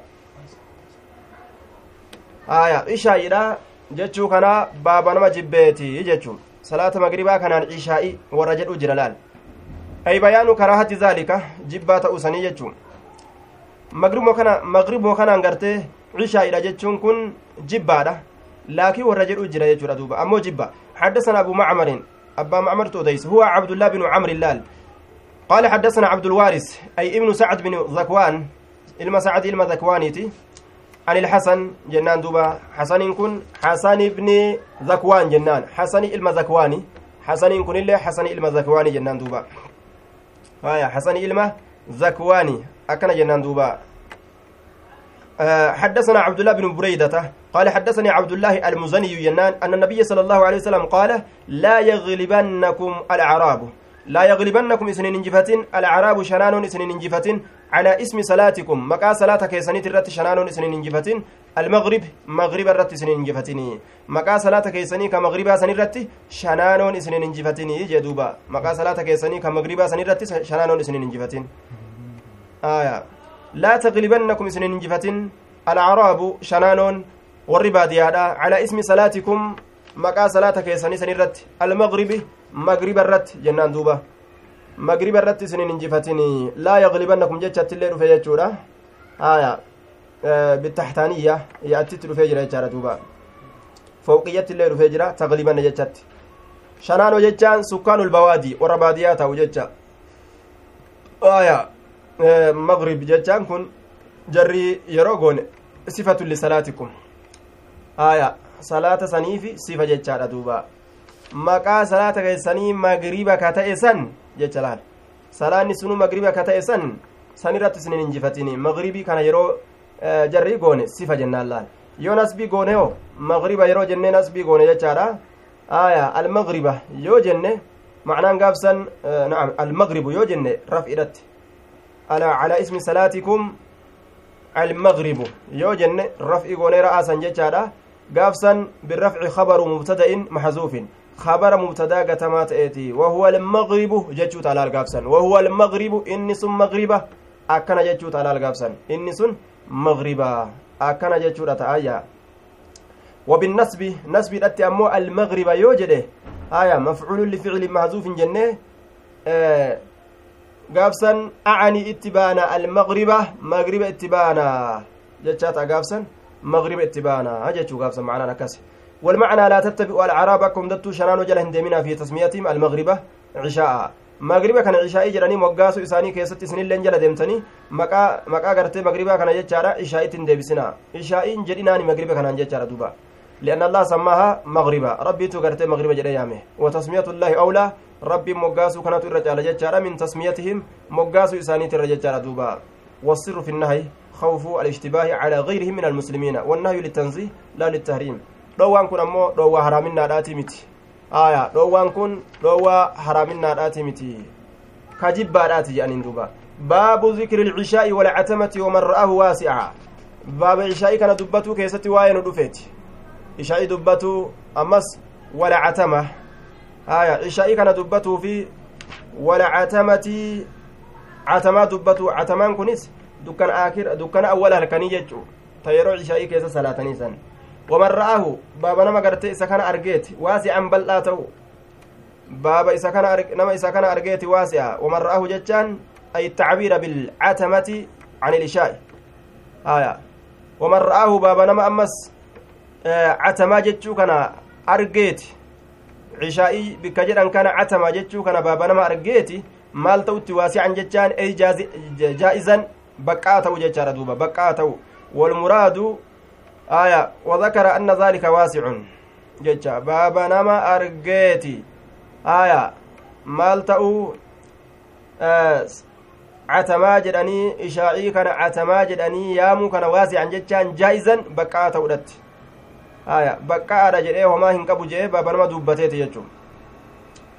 aya ishaa'idha jechuu kana baaba nama jibbeeti jechuun salaata magribaa kanaan ishaa'i warra jedhu jira laal ay bayaanu karaahati zaalika jibbaa ta'uu sanii jechuun magribmoo kana magribmoo kanaan gartee ishaa'idha jechuun kun jibbaadha laakiin warra jedhu jira jechuudha duuba ammoo jibba حدثنا أبو معمر أبا معمر توديس هو عبد الله بن عمرو قال حدثنا عبد الوارث أي ابن سعد بن ذكوان إلما سعد إلما ذكوانيتي عن الحسن جنان دوبا حسن كن حسن بن ذكوان جنان حسن إلما ذكواني حسن كن إلا حسن إلما ذكواني جنان دوبا. هايا حسن إلما ذكواني أكن جنان دوبا. أه حدثنا عبد الله بن بريدة قال حدثني عبد الله المزني جنان أن النبي صلى الله عليه وسلم قال لا يغلبنكم الأعراب. لا يغلبنكم إسنين انجفتين الأعراب شنان إسنين انجفتين على اسم صلاتكم. مقا صلاة كيسانيت الرت شنان إسنين انجفتين المغرب مغرب الرت إسنين انجفتين مقا صلاة كيساني كمغرب سن الرت شنان إسنين انجفتين جدوبا مقا صلاة كيساني كمغرب سن الرت شنان إسنين انجفتين آية. لا تغلبنكم إسنين انجفتين الأعراب شنان والرباديادا على اسم صلاتكم maqaa salaata keessanii san irratti almagribi magriba irratti jennaan duuba. Magriba irratti isinin injifatinii laa yaglibannakum jechatti illee dhufe jechuudha. Haya bitaxtaaniyya yaatitti dhufee jira jechaadha duuba. Fowqiyyatti illee dhufee jira taglibanna jechatti shanaano jechaan sukkaanul bawaadii warra baadiyaa ta'u jecha. Haya magrib jechaan kun jarrii yeroo goone sifatu lisalaatikum haya salaata saniifi sifa jechaadha duuba maqaa salaata keessanii magriba ka ta'e san jecha laal salaanni sunu magriba ka ta'e san san irratti isinin injifatini magribii kana yeroo jarrii goone sifa jennaan laal yoo nasbii goone hoo magriba yeroo jennee nasbii goone jechaadha aya almagriba yoo jenne macnaan gaafsan naam almagribu yoo jenne raf'idhatti ala ismi salaatikum almagribu yoo jenne raf'i goonee ra'aasan jechaadha gaafsan birrafci khabaru mubtada'in maxzuufin خبر مبتدا قتما تأتي وهو المغرب جتشو تعالى القابسن. وهو المغرب إني سن مغربة. أكنا جتشو تعالى القابسن. إني سن مغربة. أكنا جتشو تآيا وبالنسب نسب الأتي أمو المغرب يوجده آية مفعول لفعل محذوف جنة. آه itti baana almagriba magriba itti baana jechaata gaafsan magriba itti baana jechuu gaafsan macnaan akkas والمعنى لا تتبعوا العرب كم دتو شنان وجل هندمنا في تسميتهم المغربة عشاء. magriba kana ishaa'ii jedhanii moggaasu isaanii keessatti isinilleen jala deemtanii maqaa gartee magribaa kana jechaadha ishaa'itti hin deebisinaa ishaa'iin jedhinaani magriba kanaan jechaadha duuba لأن الله سماها مغربا. ربي تغرتي مغربا جدا يامه. وتسمية الله أولى. ربي مقاسو كانت الرجال جتشارا من تسميتهم. مقاسو إساني الرجال دوبا. والسر في النهي خوف الاشتباه على غيرهم من المسلمين. والنهي للتنزيه لا للتحريم. Dhoowwaan kun ammoo dhoowwaa haraaminnaadhaati miti aya dhoowwaan kun dhoowwaa haraaminnaadhaati miti ka jibbaadhaati jedhaniin duuba baabu zikri ilcishaa'i walcatamati waman ra'ahu waasi'a baaba ishaa'ii kana dubbatuu keessatti waa'ee nu dhufeeti ishaa'ii dubbatuu ammas walcatama aya ishaa'ii kana dubbatuu fi walcatamati catamaa dubbatuu catamaan kunis dukkana awwala halkanii jechuu ta yeroo ishaa'ii keessa salaatanii san waman ra'ahu baaba nama garte isa kana argeeti waasi'an bal'aa ta'u baaba isa kana nama isa kana argeeti waasi'a waman ra'ahu jechaan ay tacbiira bilcatamati can ilishaa'i haya waman ra'ahu baaba nama ammas catamaa jechuu kana argeeti cishaa'ii bikka jedhan kana catamaa jechuu kana baaba nama argeeti maal ta'utti waasi'an jechaan ey jaa'izan baqqaa ta'u jechaadha duuba baqqaa ta'u walmuraadu aya وذكر أن ذلك واسع jecha baaba nama argeeti aya maal ta'u catamaa jedhanii ishaa'ii kana catamaa jedhanii yaamuu kana waasican jechaan jaa'izan baqqaa ta'udhatti aya baqqaadha jedhee homaa hin qabu jee baaba nama dubbateeti jechuu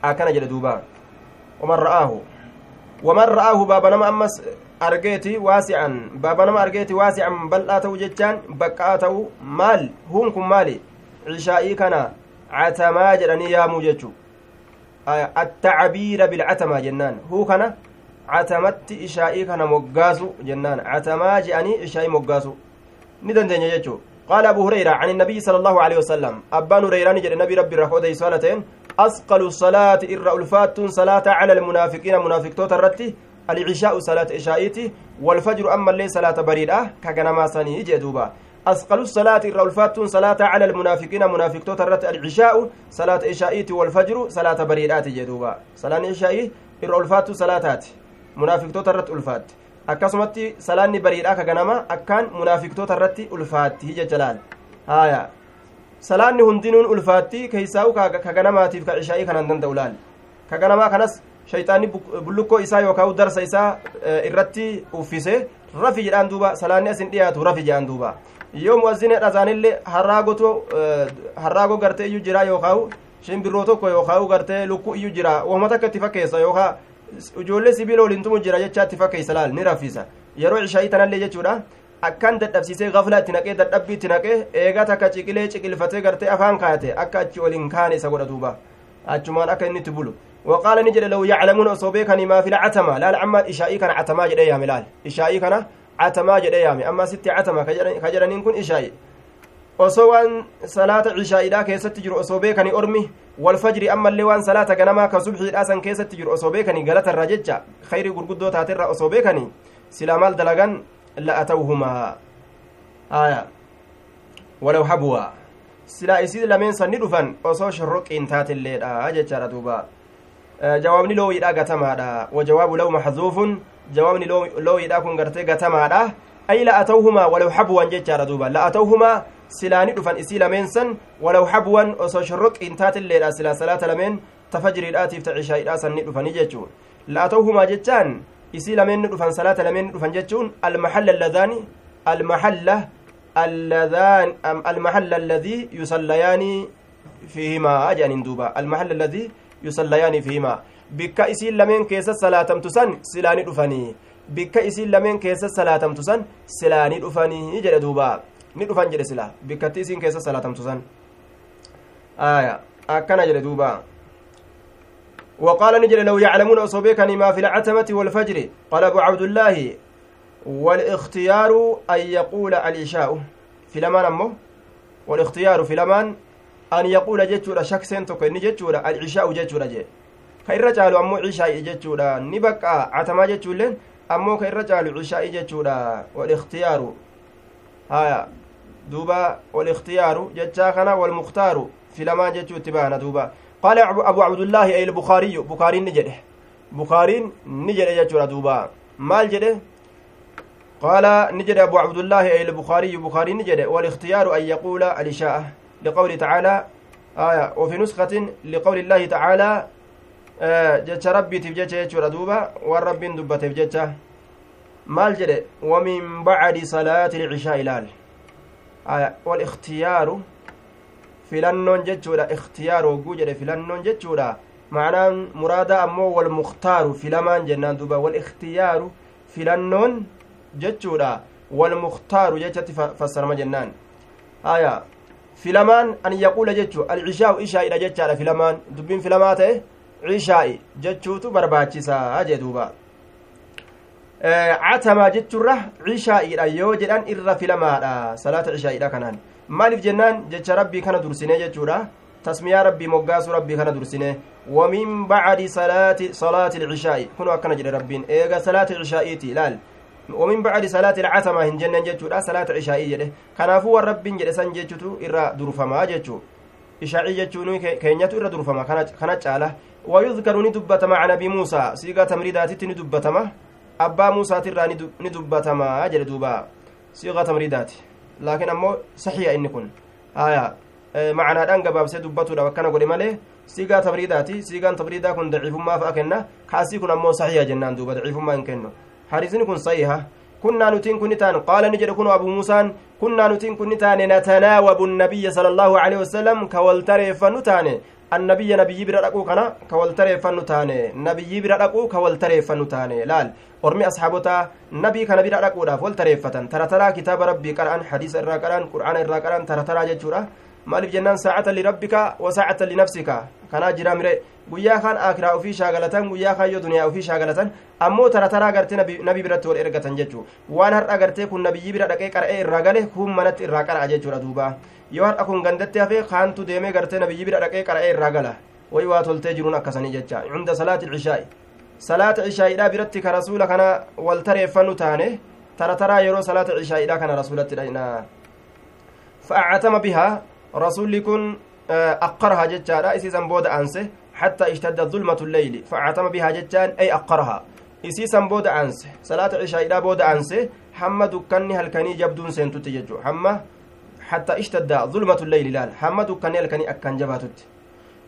akkana jedhe duuba waman ra'aahu waman ra'aahu baaba nama ammas argeeti waasi'an baaba nama argeeti waasi'an bal'aa ta'u jechaan baqqaa ta'u maal huun kun maali cishaa'ii kana catamaa jedhanii yaamuu jechuu attacabiira bilcatamaa jennaan huu kana catamatti ishaa'ii kana moggaasu jennaan catamaa je'anii ishaa'ii moggaasu ni dandeenya jechuu قال أبو هريرة عن النبي صلى الله عليه وسلم أبان هريرة نجد النبي ربي رخوده صلاتين أثقل الصلاة إر ألفات صلاة على المنافقين منافق توترتي العشاء صلاة إشائيتي والفجر أما الليل صلاة بريدة كغنما سني جدوبا أثقل الصلاة الرولفات صلاة على المنافقين منافق توترت العشاء صلاة إشائيتي والفجر صلاة بريدات جدوبا صلاة إشائي الرولفات صلاتات منافق توترت ألفات. akkasumatti salaanni bariidhaa ka ganama akkaan munaafiqtoota irratti ulfaatti hija jalaan haya salaanni hundinuun ulfaatti keeysaa'u ka ganamaatiif ka ishaa'ii kanan danda'u laal ka ganamaa kanas shayxaanni bullukkoo isaa yookaan darsa isaa irratti uffise. Rafi jedhaan duuba. Salaanni asin dhiyaatu rafi jedhaan duuba. Yoo mu'azzine dhazaanillee harraagoo gartee iyyuu jira yookaan shimbirroo tokko yookaan gartee lukkuu iyyuu jira wahuma takka itti fakkeessa yookaan ijoollee sibiila waliin jira jechaa itti fakkeessa laal ni raffisa. Yeroo ishaa'ii tanallee jechuudha. Akkan dadhabsiisee gafla itti naqee dadhabbii itti naqee eegaa takka ciqilee ciqilfatee gartee afaan kaayate akka achi waliin kaane isa godha duuba. Achumaan akka inni itti bulu وقال نجد لو يعلمون أصوبي كان ما في العتمة لا العمى إشائي كان عتما جدي يامي لال إشائي كان عتما جدي يامي أما ستي عتما كجرن كن إشائي osoo waan salaata cishaa'iidhaa keessatti jiru osoo beekani ormi walfajri ammallee waan salaata ganamaa ka subxiidhaa san keessatti jiru osoo beekani galatarra jecha khayrii gurguddoo taaterra osoo beekani silaa maal dalagan la'atawhumaa aya walaw habwa silaa isii lameen sanni dhufan osoo shorroqiin taatilleedha jechaadha duuba jawaabni loowiidha gatamaadha wajawaabu law maxzuufun jawaabni loowiidha kun gartee gatamaadha ay la'atawhumaa walaw habwan jechaadha duuba la'atawhumaa silaani dhufan isii lameen san walaw habwan osoo shorroqiin taatilleedha silaa salaata lameen tafajriidhaatiif ta cishaa'iidhaa sanni dhufanii jechuu la'atawhumaa jechaan isii lameen ni dhufan salaata lameen ni dhufan jechuun almaxalla alladaani almaxalla اللذان المحل الذي يصليان فيهما أجان دوبا المحل الذي يصليان فيهما بك إسين لمن كيس صلاة تسن سلاني دفني بك إسين لمن كيس صلاة تسن سلاني دفني جل دوبا dhufan jedhe sila. Bikkatti isiin keessa salaatamtu san. Aya akkana jedhe duuba. وقال نجل لو يعلمون أصوبيكني ما في العتمة والفجر قال أبو عبد الله والاختيار أن يقول العشاء في لمان أمه والاختيار في لمان أن يقول جتشورا شك سنتك إن جتشورا العشاء جتشورا جي ka irra caalu ammoo cishaa'i jechuudha ni baqqaa catamaa jechuulleen ammoo ka irra caalu cishaa'i jechuudha walikhtiyaaru haya duuba walikhtiyaaru jechaa kana walmuktaaru filamaan jechuu itti baana duuba qaala abu abdullaahi ay bukaariyyu bukaariin ni jedhe bukaariin ni jedhe jechuudha duuba maal jedhe قال نجد أبو عبد الله أي البخاري بخاري نجد والاختيار أن يقول الإشاءة لقول تعالى آية وفي نسخة لقول الله تعالى jecha rabbiitiif jecha jechuudha duuba waan rabbiin dubbateef jecha maal jedhe wamin bacdi salaati ilcishaa ilaal walikhtiyaaru filannoon jechuudha ikhtiyaar hogguu jedhe filannoon jechuudha macnaan muraada ammoo walmuktaaru filamaan jennaan duuba walikhtiyaaru filannoon jechuudha walmuktaaru jechatti fassarama jennaan aya filamaan an yaquula jechu alcishaa'u ishaa'idha jechaadha filamaan dubbiin filamaa ta'e cishaa'i jechuutu barbaachisaa jee duuba catamaa jechuurra cishaa'iidha yoo jedhan irra filamaadha salaata cishaa'iidha kanaan maaliif jennaan jecha rabbii kana dursine jechuudha tasmiyaa rabbii moggaasu rabbii kana dursine wamin bacdi salaati salaati ilcishaa'i kunu akkana jedhe rabbiin eega salaati cishaa'iiti ilaal ومن بعد صلاة العتمة هن جنة جتشو صلاة عشائي جده. كنافو والرب جده سن جتشو إرى درفما جتشو. عشائي جتشو كينيتو إرى درفما كانت جالة ويذكر ندبت مع نبي موسى سيغا تمريدات ندبتما أبا موسى ترى ندبتما جل دوبا. سيغا تمريدات لكن أمو صحيح إن كن. آية. معنى دان gabaabsee dubbatuudha akkana godhe malee siigaa tabriidaati siigaan tabriidaa kun daciifummaa fa'a kenna kaasii kun ammoo saxiiha jennaan duuba daciifummaa hin kennu حديثني كن صحيحة كنا نتين كن تان قال نجد كن أبو موسى كنا نتين كن تان نتناوب النبي صلى الله عليه وسلم كولتري فنتان. النبي نبي برا رقو كنا كولتري فنتان. نبي برا رقو كولتري فنتان. لال asxaabotaa nabii kana bira dhaquudhaaf wal tareeffatan tara taraa kitaaba rabbii qara'an hadiisa irraa qara'an qur'aana irraa qara'an tara taraa jechuudha maaliif jennaan saacatan lirabbika wa saacatan linafsika kanaa jira mire guyyaa kaan akiraa ufii shaagalatan guyyaa kaan yoo duniyaa ufii shaagalatan ammoo tara taraa gartee nabii biratti wal ergatan jechuu waan har'a gartee kun nabiyyi bira dhaqee qara'ee irraa gale kun manatti irraa qara'a jechuudha duuba yoo har'a kun gandatti hafee kaantu deemee gartee nabiyyi bira dhaqee qara'ee irraa gala way waa toltee jiruun akkasanii jecha cunda salaati cishaa'i salaata cishaa'iidhaa biratti ka rasuula kana wal tareeffannu taane tara taraa yeroo salaata cishaa'iidhaa kana rasuulatti dhayna fa'acatama bihaa rasuulli kun aqqaraha jechaadha isiisan booda aanse حتى اشتد ظلمة الليل فعتم بها جتان أي أقرها isiisan booda aanse salaata cishaa'iidhaa booda aanse hamma dukkanni halkanii jabduun seentutti jechuu hamma حتى اشتد ظلمة الليل لال hamma dukkanni halkanii akkan jabaatutti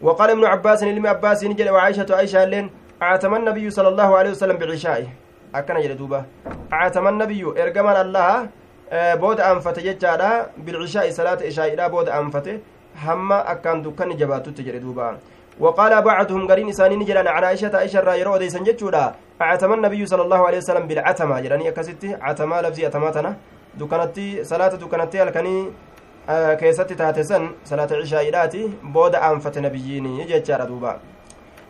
وقال ابن عباس ilmi عباس نجل وعائشة عائشة لين أعتم النبي صلى الله عليه وسلم بعشائه أكن جل دوبا أعتم النبي إرجمان الله بود أنفت جتشادا بالعشاء صلاة عشاء بود أنفت hamma akkaan dukkanni jabaatutti jedhe duuba. وقال بعضهم قرين إسانين جلان عن عائشة عائشة را يرو ديسان جتشودا أعتم النبي صلى الله عليه وسلم بالعتمة جلاني أكستي عتمة لفظي أتماتنا دكانتي صلاة دكانتي الكني آه كيستي تاتسن صلاة عشاء بود أنفت نبييني جتشارا دوبا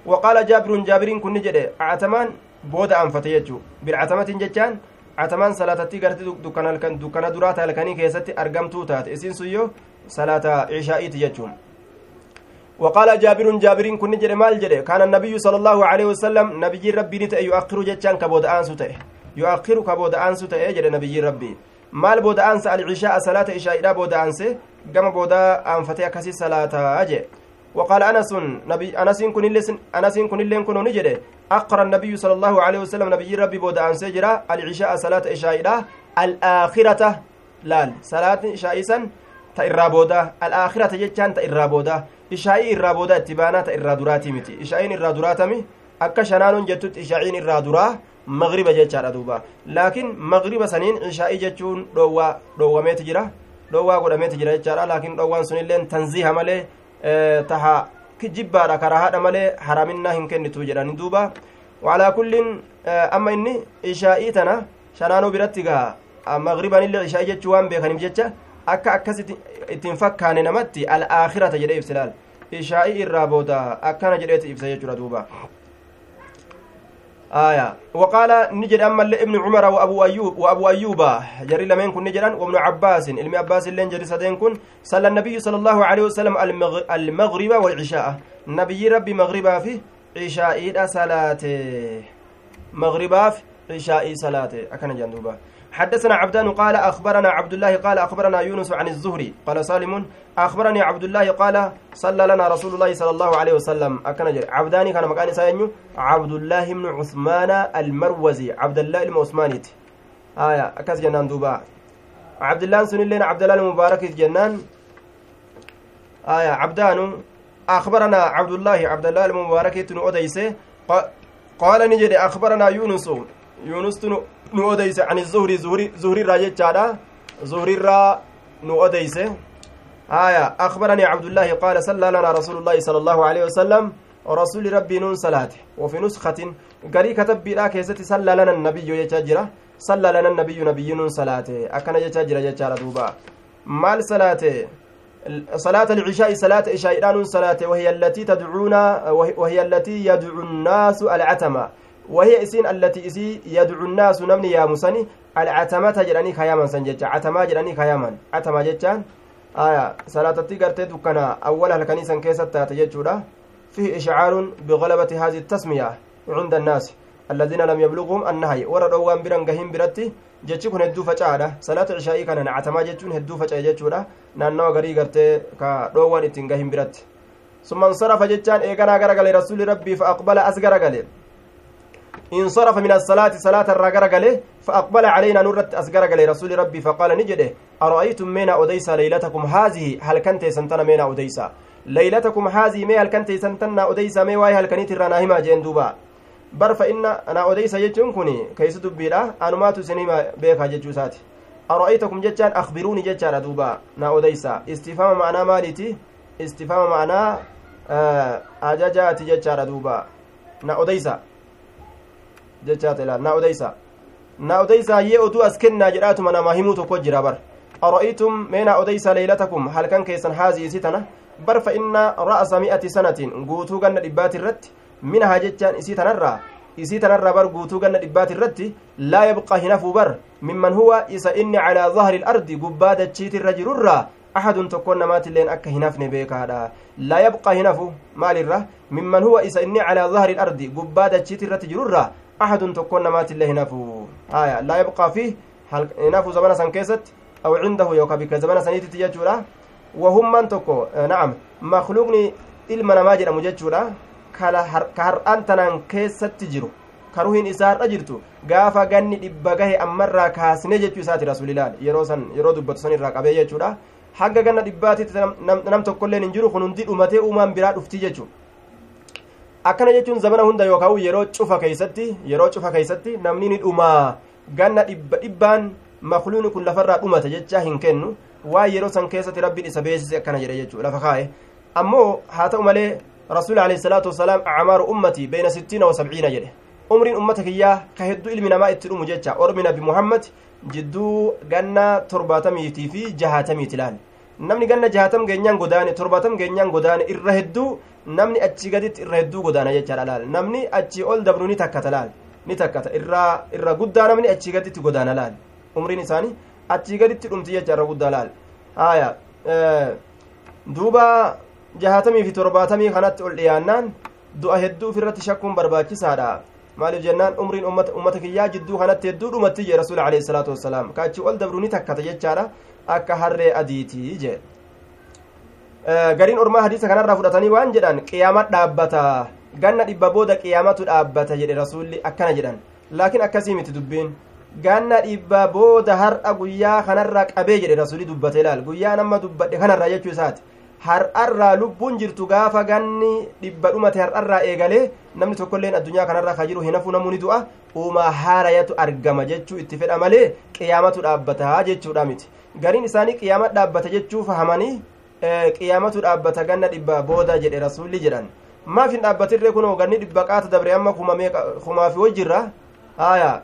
وقال جابر جابر كن جده عتمان بود أنفت يجو بالعتمة جتشان قرتي دكان الكن دكان درات الكني كيستي أرقمتو تات إسين سيو صلاة عشاء تجتشون وقال جابر جابر كن جد مال جد كان النبي صلى الله عليه وسلم نبي ربي نت يؤخر جتان كبود أنسو تأه يؤخر كبود أنسو تأه جد نبي ربي مال بود أنس العشاء صلاة عشاء بود أنس كما بود أنفتي كسي صلاة أجي وقال أنس نبي أنس كن أنس كن لين كن نجد أقر النبي صلى الله عليه وسلم نبي ربي بود أنس جرا العشاء صلاة عشاء الآخرة لال صلاة عشاء سن تإرى بودا الآخرة جتان تإرى بودا irraa booda itti baanaa ta irraa duraatii miti ishaa'iin irraa duraatami akka shanaanuun jettutti ishaa'iin irraa duraa magriba jechaadha duuba laakiin magriba saniin ishaa'ii jechuun dhoowwaa dhoowwameeti jira dhoowwaa godhameeti jira jechaadha laakiin dhoowwaan sunilleen tanziiha malee taha jibbaadha karahaadha malee haraminnaa hin kennitu jedhani. Duuba walaa kulliin amma inni ishaa'ii tana shanaanuu biratti gaa magribanillee ishaa'ii jechuu waan beekaniif jecha akka akkas ittiin fakkaane namatti al'aakhirata jedhee ibsa laal ishaa'ii irraa booda akkana jedheeti ibsa jechuudha duuba آية. وقال نجد أما ابن عمر وأبو أيوب وأبو أيوب. جري لمن كن نجدا وابن عباس. علم عباس اللين جري سدين كن. صلى النبي صلى الله عليه وسلم المغرب والعشاء. نبي ربي مغربا فيه cishaa'iidha salaate مغرباف عشاء صلاة أكن جندوبا حدثنا عبدان قال أخبرنا عبد الله قال أخبرنا يونس عن الزهري قال سالم أخبرني عبد الله قال صلى لنا رسول الله صلى الله عليه وسلم. أكن عبداني كان مكان ساينيو. عبد الله بن عثمان المروزي. عبد الله المعثمانيت آية. أكس جنان دوبا. عبد الله سن لنا عبد الله المبارك جنان. آية. عبدان أخبرنا عبد الله عبد الله المبارك تنو قال نجد أخبرنا يونس. يونس nu odeyse ani zuhri zuhrirraa jechaadha zuhrirraa nu odeyse aya akbaranii cabdullaahi qaala sallaa lanaa rasuulu llaahi sala allahu aleyhi wasalam rasuli rabbii nuun salaate wafi nuskatin garii katabbiidha keessatti sallaa lana nabiyyo jechaa jira sallaa lana nabiyyu nabiyyi nuun salaate akkana jechaa jira jechaadha duuba maal salaate صلاة العشاء صلاة عشاء صلاة وهي التي تدعون وهي التي يدعو الناس العتمة وهي إسين التي إسي يدعو الناس نمني يا مسني العتمة جراني خياما سنججا عتما جراني خياما عتما جتان آية صلاة تيغرتي دكنا أولها الكنيسة كيسة تاتججودا فيه إشعار بغلبة هذه التسمية عند الناس الذين لم يبلغهم النهي ورا دوان بران hedduu facaadha salaata cishaa'ii kana nacatamaa jechuun hedduu faca'e jechuudha naannawa garii gartee ka dhoowwan ittiin gahin biratti summa insarafa jechaan eeganaa garagale rasuli rabbii fa aqbala as garagale انصرف من الصلاة صلاة الرجل فأقبل علينا نورت أسجرجل رسول ربي فقال نجده أرأيتم مينا أديس ليلتكم هذه هل كنت سنتنا مينا أديس ليلتكم هذه مي هل كنت سنتنا أديس مي واي هل كنت رناهما جين دوبا fa inna ana odeysa jechuun kun keeysa dubbiidha anumaatu isinima beekaa jechuu isaati ara'aytakum jechaan akbiruuni jechaadha duuba na odeysa istifaama ma'anaa maaliiti istifaama ma'anaa ajajaati jechaadha duuba na odeysa jechaata ilaal na odeysa na odeysa yee oduu as kennaa jedhaatuma namaa himuu tokko jira bar ara'aytum mee na odeysa leylatakum halkan keessan haazii isi tana bar fa inna ra'asa mi'ati sanatiin guutuu ganna dhibbaati irratti minahaa jechaan isii tanarraa isii tanarraa bar guutuu ganna dhibbaati irratti laa yabqaa hinafuu bar mimman huwa isa inni calaa zahri ilardi gubbaa dachiitirra jirurraa axadun tokkon namaatilleen akka hinafne beekaadha laa yabqaa hinafu maalirra mimman huwa isa inni calaa zahri ilardi gubbaa dachiitirratti jirurraa axadun tokkon namaatillee hinafu aya laa yabqaa fi hinafu zamana san keessatti aw cindahu yookaa bikka zamana saniititti jechuudha wahummaan tokko na'am makluuqni ilma namaa jedhamu jechuudha ka har'aan tanaan keessatti jiru ka ruhiin isaa har'a jirtu gaafa ganni dhibba gahe ammarraa kaasne jechuu isaati rasuulilaal yeroo san yeroo dubbatu san irraa qabee jechuudha hanga ganna dhibbaatitti nam tokkolleen hin jiru kun hundi dhumatee uumaan biraa dhufti jechuu akkana jechuun zamana hunda yookaan yeroo cufa keeysatti yeroo cufa keeysatti namni ni dhumaa ganna dhibba dhibbaan makluuni kun lafarraa dhumata jechaa hin kennu waa yeroo san keessatti rabbiin isa beesise akkana jedhe jechuu lafa kaa'e ammoo haa ta'u malee rasuul alayhi salaatu wasalaam acmaaru ummatii beyna sittiina wa jedhe umriin ummata kiyyaa ka hedduu ilmi namaa itti dhumu jecha ormi nabi muhammad jidduu ganna torbaatamiitii fi jahaatamiiti laal namni ganna jahaatam geenyaan godaane torbaatam geenyaan godaane irra hedduu namni achi gaditti irra hedduu godaana jechaadha laal namni achi ol dabru ni takkata laal ni takkata irraa irra guddaa namni achi gaditti godaana laal umriin isaanii achi gaditti dhumti jecha irra guddaa laal haya duuba jahatamii fi torbaatamii kanatti ol dhiyaannaan du'a hedduu ofirratti shakkuun barbaachisaadha maaliif jennaan umriin ummata kiyyaa jidduu kanatti hedduu dhumatti jee rasuul alayhi salaatu wassalaam kaachi ol dabru ni takkata jechaadha akka harree adiitii jee. Gariin ormaa hadiisa kanarraa fudhatanii waan jedhan qiyaama dhaabbata ganna dhibba booda qiyaamatu dhaabbata jedhe rasuulli akkana jedhan. Laakiin akkasii miti dubbiin ganna dhibba booda har'a guyyaa kanarraa qabee jedhe rasuulli dubbate ilaal guyyaa nama dubbadhe kanarraa jechuu isaati. Har'arraa lubbuun jirtu gaafa ganni dhibba dhumate har'arraa eegalee namni tokkolleen addunyaa kanarraa ka jiru hinafu namuu ni du'a? Uumaa haarayatu argama jechuu itti fedha malee qiyaamatu dhaabbata jechuudha miti gariin isaanii qiyaama dhaabbata jechuu fahamanii qiyaamatu dhaabbata ganna dhibba booda jedhe rasuulli jedhan maaf hin dhaabbatirree kunoo ganni dhibba qaata dabre amma kumaafi wajjirra haya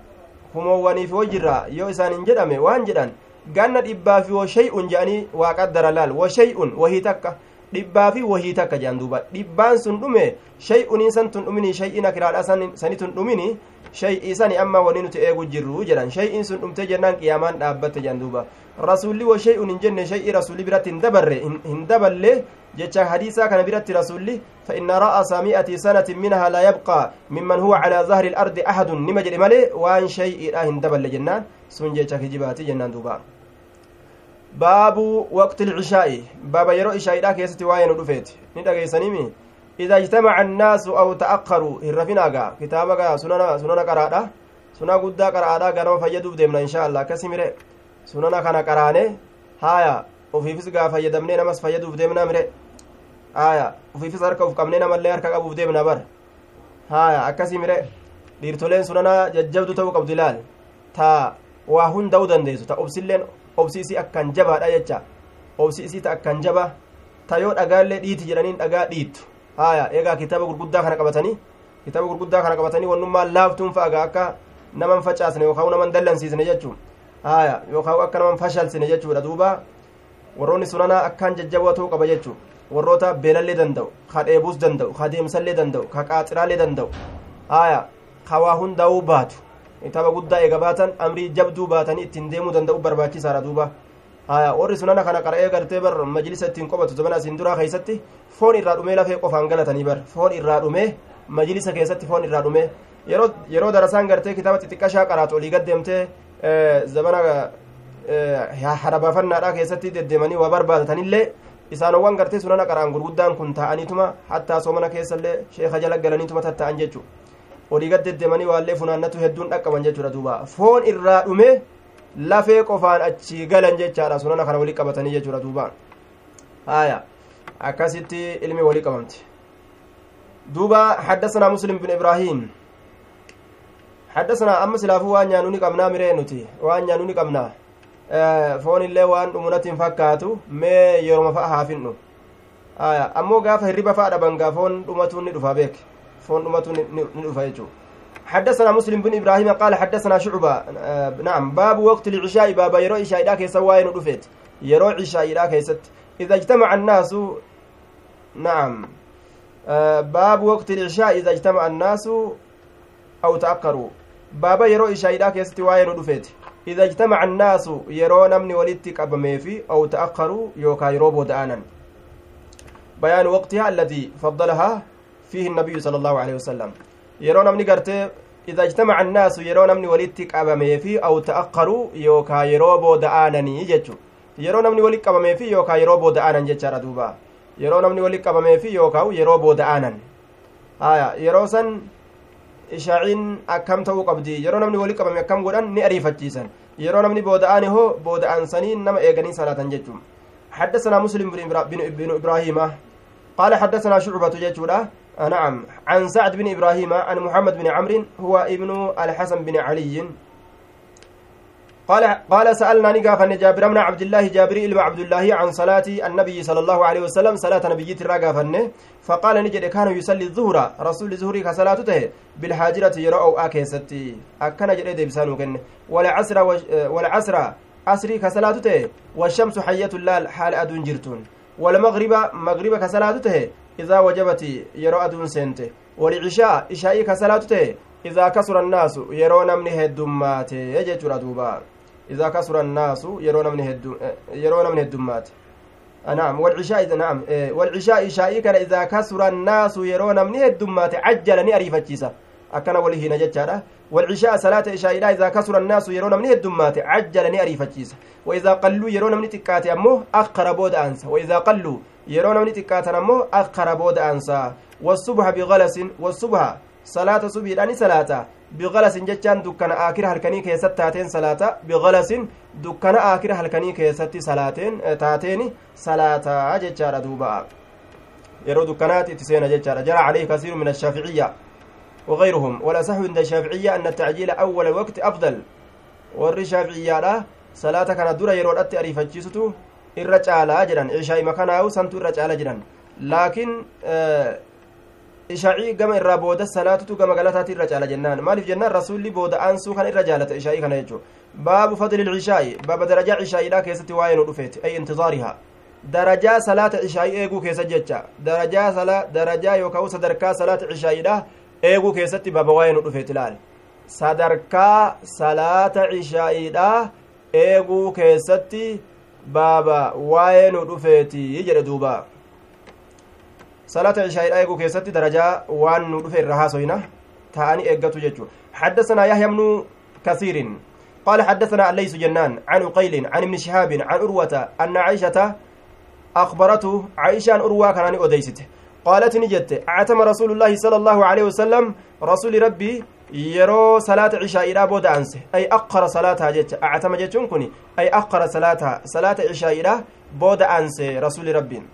kumoowwaniifi wajjirra yoo isaan hin jedhame waan jedhan ganna dhibbaa fi washay'un jedhanii waa qaddara laal washay'un wahii takka dhibbaa fi wahii takka jedhan duuba dhibbaan sun dhume shay'uniin san tun dhumini shay'ina kiraadha sanitun dhumini shay'ii sani amma wani nuti eegu jirru jedhan shay'iin sun dhumtee jennaan qiyaamaan dhaabbatte jedhan duuba rasuulli wa shay'un hin jenne shay'ii rasuulli biratti hin dabarre hin daballe jecha hadiisaa kana biratti rasuulli fa inna ra'asa mi'ati sanatin minhaa laa yabqaa mimman huwa calaa zahri ilardi ahadun nima jedhe malee waan shay'iidha hin daballe jennaan sun jecha kijibaati jennaan duuba baabu waqti ilcishaa'i baaba yeroo ishaa'iidha keessatti waa'ee nu dhufeeti ni dhageeysanimi إذا اجتمع الناس أو تأخروا هرفناغا كتابك سننا سننا قرادة سننا قد قرادة غنم فيدوب ديمنا إن شاء الله كان قرانه هايا وفي فسقا فيدمني نمس فيدوب ديمنا مره هايا وفي فس هركا وفقمني نمال لي هركا أبوب ديمنا بر هايا أكسي مره dhiirtoleen sunana jajjabdu ta'uu qabdu ilaal ta waa hunda'uu dandeessu ta obsilleen obsiisii akkan jabaadha jecha obsiisii ta akkan jaba ta yoo dhagaallee dhiiti jedhaniin dhagaa dhiittu haya eegaa kitaaba gurguddaa kana qabatanii kitaaba gurguddaa kana qabatanii wannummaa laaftuun fa'aga akka naman facaasne yookaan naman dallansiisne jechuun haya yookaan akka naman fashalsine jechuudha duuba warroonni sunanaa akkaan jajjaboo ta'uu qaba jechuun warroota beelallee danda'u ka dheebuus danda'u ka deemsallee danda'u ka qaaxiraallee danda'u haya ka waa hundaa'uu baatu kitaaba guddaa eega baatan amrii jabduu baatanii ittiin deemuu danda'u barbaachisaadha duuba haya warri sunana kana qara'ee gartee bar majlisa ittiin qobatu zamana asiin duraa keessatti foon irraa dhumee lafee qofaan galatanii bar foon irraa dhumee majlisa keessatti foon irraa dhumee yeroo darasaan gartee kitaaba xixiqqashaa qaraatu olii gad deemtee zamana harabaafannaadhaa keessatti deddeemanii waa barbaadataniillee isaanowwan gartee sunana qara'an gurguddaan kun taa'aniituma hattaa soomana keessallee sheeka jala galaniituma tatta'an jechuu olii gad deddeemanii waallee funaannatu hedduun dhaqqaban jechuudha duuba foon irraa dhumee lafee qofaan achi galan jechaadha sunana kana walii qabatanii jechuudha duuba haya akkasitti ilmi walii qabamte duuba حدثنا مسلم بن إبراهيم حدثنا أما سلافو وان يانوني قمنا مرين نتي وان يانوني قمنا foon illee waan dhumunatiin fakkaatu mee yeroma fa'a haafinnu ammoo gaafa hirriba fa'a dhaban gaa foon dhumatuun ni dhufa beek foon dhumatuun ni dhufa jechuu حدثنا مسلم بن إبراهيم قال حدثنا شعبة. آه نعم باب وقت العشاء باب يرو عشاء دا كيسا واين دفت يرو عشاء دا كيست. إذا اجتمع الناس نعم. آه باب وقت العشاء إذا اجتمع الناس أو تأخروا. يرو عشاء دا كيست واين دفت إذا اجتمع الناس يرو نمني ولدت قبمي في أو تأخروا يوكا يروبو دآنا بيان وقتها الذي فضلها فيه النبي صلى الله عليه وسلم yeroo namni gartee إذا اجتمع الناس yeroo namni walitti qabamee fi aw ta'aqqaruu yookaa yeroo booda'aananii jechu yeroo namni walitti qabamee fi yookaa yeroo booda'aanan jechaadha duuba yeroo namni walitti qabamee fi yookaa yeroo booda'aanan haya yeroo san ishaaciin akkam ta'uu qabdi yeroo namni walitti qabame akkam godhan ni ariifachiisan yeroo namni booda'aane hoo booda'aansanii nama eeganii salaatan jechuun حدثنا مسلم بن إبراهيم قال حدثنا شعبة جيتشورا نعم عن سعد بن إبراهيم عن محمد بن عمرو هو ابن الحسن بن علي قال قال سألنا نقاف أن جابر بن عبد الله جابري إلما عبد الله عن صلاة النبي صلى الله عليه وسلم صلاة نبي الرقافة فقال نجد كان يصلي الظهر رسول الظهر كصلاته بالحاجرة يرأو آكيستي أكن جد ديبسانو كن والعصر والعصر عصري كصلاته والشمس حية اللال حال أدون جرتون. والمغرب مغرب كصلاته إذا وجبت يرو أدون سنته. والعشاء إشائي كصلاته إذا كسر الناس يرون من هدمات يجت دوبا. إذا كسر الناس يرون من من هدمات نعم والعشاء نعم والعشاء إشائي كان إذا كسر الناس يرون من هدمات عجلني أريفتشيسا. akkana walii hina jechaadha والعشاء صلاة عشاء إذا كسر الناس يرون من الدمات عجلني أريفتشيس وإذا قلوا يرون من تكات أمه أخر بود أنسى وإذا قلوا يرون من تكات أمه أخر بود أنسى والصبح بغلس والصبح صلاة صبح لأني صلاة بغلس جتان دكان آخر هلكني كيست تاتين صلاة بغلس دكان آخر هلكني كيست صلاتين تاتين صلاة جتار دوبا. يرو دكانات تسين جتار جرى عليه كثير من الشافعية وغيرهم. والأصح عند الشافعية أن التعجيل أول وقت أفضل. warri shaaficiyyaadha salaata kana dura yeroodhatti ariifachiisutu irra caalaa jedhan ishaa'i makanaa'u santu irra caala jedhan laakiin ishaa'ii gama irraa booda salaatutu gama galataatti irra caala jennaan maaliif jennaan rasuulli booda aansuu kana irra jaalata ishaa'ii kana jechuu baabu fadli ilcishaa'i baaba darajaa ishaa'iidha keessatti waa'ee nu dhufeeti ay intizaarihaa darajaa salaata ishaa'ii eeguu keessa jecha darajaa darajaa yookaan sadarkaa salaata ishaa'iidha eeguu keessatti baaba waa'ee nu dhufeeti ilaali sadarkaa salaata cishaa'iidha eeguu keessatti baaba waa'ee nu dhufeeti jedhe duuba salaata cishaa'iidha eeguu keessatti darajaa waan nu dhufe irra haasoyna ta'anii eeggatu jechuu حدثنا يحيى بن كثير قال حدثنا الليث جنان عن عقيل عن ابن شهاب عن أروة أن عائشة أخبرته عائشة أن أروى كان أديسته قالت نجت اعتم رسول الله صلى الله عليه وسلم رسول ربي yeroo salaata cishaa'iidhaa booda aanse ay akkara salaataa jecha actama jechuun kun ay akkara salaataa salaata cishaa'iidhaa booda aanse rasuli rabbiin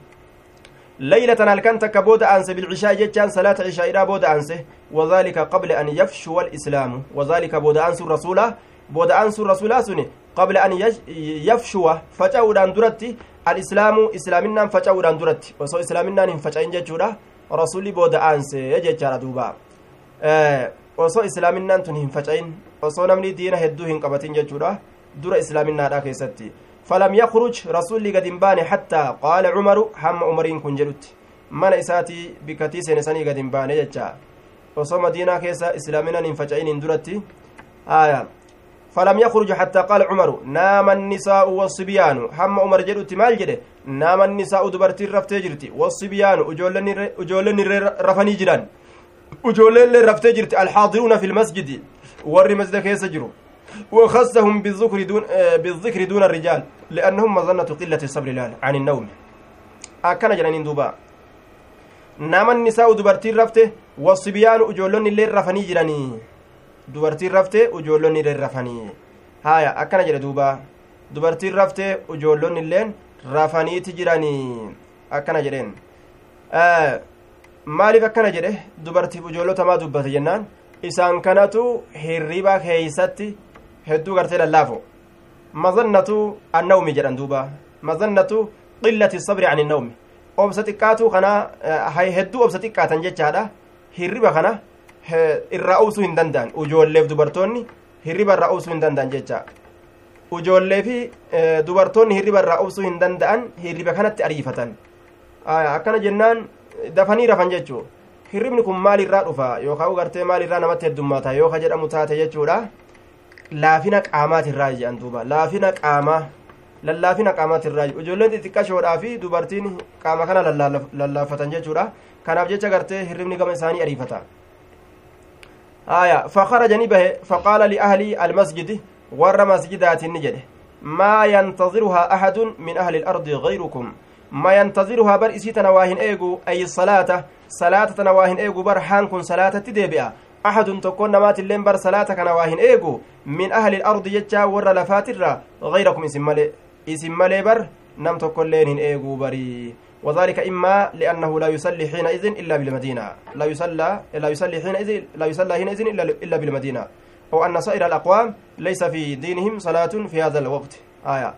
leylatan halkan takka booda aanse bilcishaa jechaan salaata cishaa'iidhaa booda aanse wadaalika qabla an yafshuwa alislaamu wadaalika booda aansuun rasuulaa booda aansuun rasuulaa suni qabla an yafshuwa faca'uudhaan duratti alislaamu islaaminaan faca'uudhaan duratti osoo islaaminaan hin faca'in jechuudha rasuli booda aanse jechaadha duuba osoo islaaminaan tun hin faca'in osoo namni diina hedduu hin qabatin jechuudha dura islaaminaadha keessatti hin baane hattaa qaala cumaru hamma umariin kun jedhutti mana isaatii bikkatii seene sanii gad hin baane jecha osoo madiinaa keessa islaaminaan hin faca'iniin duratti aya فلم يخرج حتى قال عمر نام النساء والصبيان هم عمر جدت مال جده نام النساء دبرتي رفتي جرتي والصبيان اجولني رفني ujoolleellee raftee jirti alxaadiruuna fi lmasjidi warri masjida keessa jiru وخصهم بالذكر دون بالذكر دون الرجال لأنهم مظنة قلة الصبر عن النوم أكن جنانين دوبا نام النساء دبرتين رفته والصبيان أجولون اللي رفني جراني دبرتين رفته أجولون اللي رفني هايا أكن جل دوبا دبرتين رفته أجولون اللي رفني تجراني أكن جلين آه maaliif akkana jedhe dubartiif ijoollotamaa dubbate jennaan isaan kanatu hirriba keeysatti hedduu gartee lallaafo mazannatu annawmi jedhan duuba mazannatu qillati sabri an innawmi obsa xiqqaatu kana hedduu obsa xiqqaatan jechaadha hirriba kana irraa ubsuu hin danda'an ujoolleef dubartoonni hirriba irraa ubsuu hin danda'an jecha ujoollee fi dubartoonni hirriba irraa ubsuu hin danda'an hirriba kanatti ariifatan akkana jennaan dafanii rafan jechuu hirribni kun maalirraa dhufa yookaan gartee maalirraa namatti heddummaata yoo ka jedhamu taate jechuudha laafina qaamaatirraa jedhan duuba laafina qaamaa lallaafina qaamaatirraa ijoolleen xixiqqashoodhaa fi dubartiin qaama kana lallaafatan jechuudha kanaaf jecha gartee hirribni gama isaanii ariifata aya fakaraja ni bahe faqaala liahlii almasjidi warra masjidaatiin ni jedhe maa yantaziruhaa ahadun min ahli ilardi gayrukum ما ينتظرها بر إسيتنا واهن إيغو أي الصلاة صلاة تنا واهن إيغو بر حانكن صلاة تديبئة أحد تكون نمات اللين بر صلاة كان واهن. إيغو من أهل الأرض يجا ور لفاتر غيركم إسم إسم ملي بر نم تكون لين إيغو بري. وذلك إما لأنه لا يصلي حينئذ إلا بالمدينة. لا يصلى لا يصلي حينئذ لا يصلى حينئذ إلا إلا بالمدينة. أو أن سائر الأقوام ليس في دينهم صلاة في هذا الوقت. آية.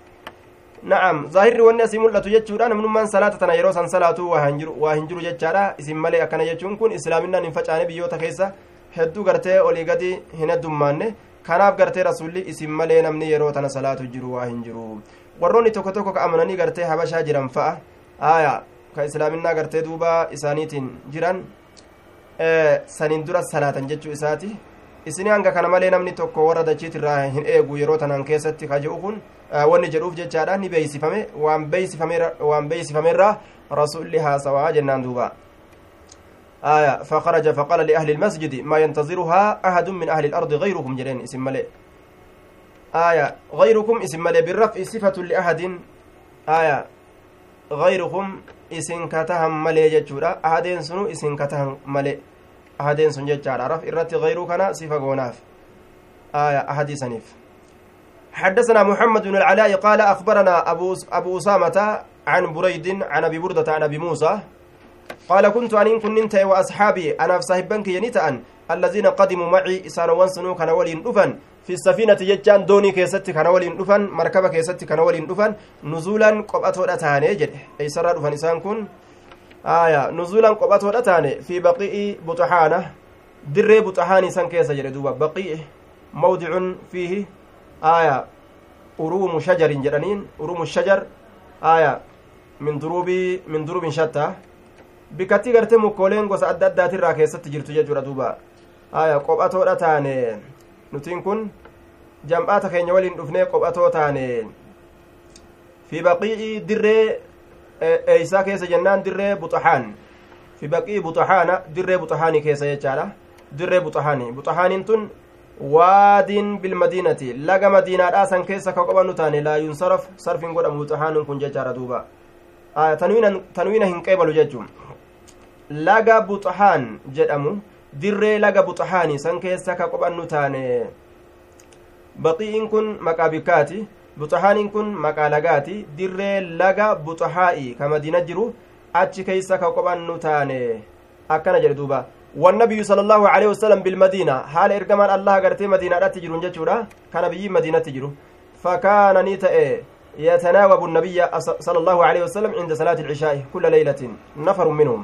asii mul'atu jechuudha namnummaan salaata tana yeroo san salaatu waa hin jiru jechaadha isin malee akkana jechuun kun islaaminaan hin facaane biyyoota keessa hedduu gartee olii gadi hin heddummaanne kanaaf gartee rasulli isin malee namni yeroo tana salaatu jiru waa hin jiru warroonni tokko tokko ka amananii gartee habashaa jiran fa'a aya ka islaaminaa gartee duuba isaaniitiin jiran saniin dura salaatan jechuu isaati isini hanga kana malee namni tokko warra dachiitirraa hin eegu yeroo tanaan keessatti kaje'u kun wanni jedhuuf jechaadha ni beeysifame waan beeysifamerraa rasulli haasawaa jennaan duuba آية فخرج فقال لأهل المسجد ما ينتظرها أحد من أهل الأرض غيركم جلين اسم ملئ. آية غيركم اسم ملئ بالرفع صفة لأحد. آية غيركم اسم كتهم ملئ جتشورا. أحدين سنو اسم كتهم ملئ. أحدين سن جتشارا. رفع الرت غير كان صفة غوناف. آية أحد سنيف. حدثنا محمد بن العلاء قال أخبرنا أبو أبو أسامة عن بريد عن أبي بردة عن أبي موسى قال كنت أن كنت وأصحابي أنا في صاحبك ينتأن الذين قدموا معي إسان وانسنو كان ولين دفن في السفينة يجان دوني كيست كان ولين دفن مركبة كيست كان ولين دفن نزولا قبأتو أتاني جد. أي سرى دفن إسان كن؟ آية. نزولا قبأتو أتاني في بقيء بطحانة. دري بطحاني سان كيس جد. دوبا بقيء موضع فيه. آية. أروم شجر جرانين أروم الشجر. آية. من دروب من دروب شتى. Bikkattii gartee mukkooleen gosa adda addaatirraa keessatti jirtu jechuudha duuba aya qophatoodha taane nutiin kun jam'aata keenya waliin dhufnee qophatoo taane fi baqii'i dirree eeysaa keessa jennaan dirree buxahaan fi baqii buxahaana dirree buxahaanii keessa jechaadha dirree buxahaanii buxahaaniin tun waadiin bilmadiinati laga madiinaadhaa san keessa ka qobannu taane laa yunsaraf sarfin godhamu buxahaanuun kun jechaadha duuba tanwiina hin qeebalu jechuun laga buxahaan jedhamu dirree laga buxahaanii san keessa ka qophannu taane baqii'in kun maqaa bikkaati buxahaaniin kun maqaa lagaati dirree laga buxahaa'i ka madiina jiru achi keeysa ka qophannu taane akkana jedhe duuba صلى الله عليه وسلم بالمدينة حال إرجمان الله قرتي مدينة لا تجرون جتشورا كان بيجي مدينة تجرو فكان نيتا يتناوب النبي صلى الله عليه وسلم عند صلاة العشاء كل ليلة نفر منهم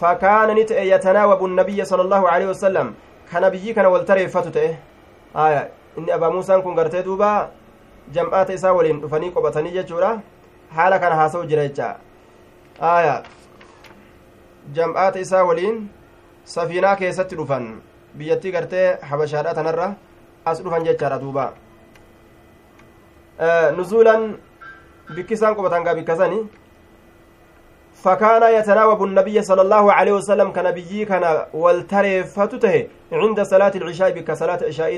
فكان نيتا يتناوب النبي صلى الله عليه وسلم كان بيجي كان والتري فتته آية إن أبا موسى كن قرتي دوبا waliin dhufanii qophatanii jechuudha haala kana haasa'u jira jecha aya jam'aata isaa waliin safiinaa keessatti dhufan biyyattii gartee habashaadha tanarra as dhufan jechaadha duuba nuzuulan bikki isaan qophatan gaa bikkasani فكان يتناوب النبي صلى الله عليه وسلم كنبيي كان والتريفته عند صلاة العشاء بك صلاة عشاء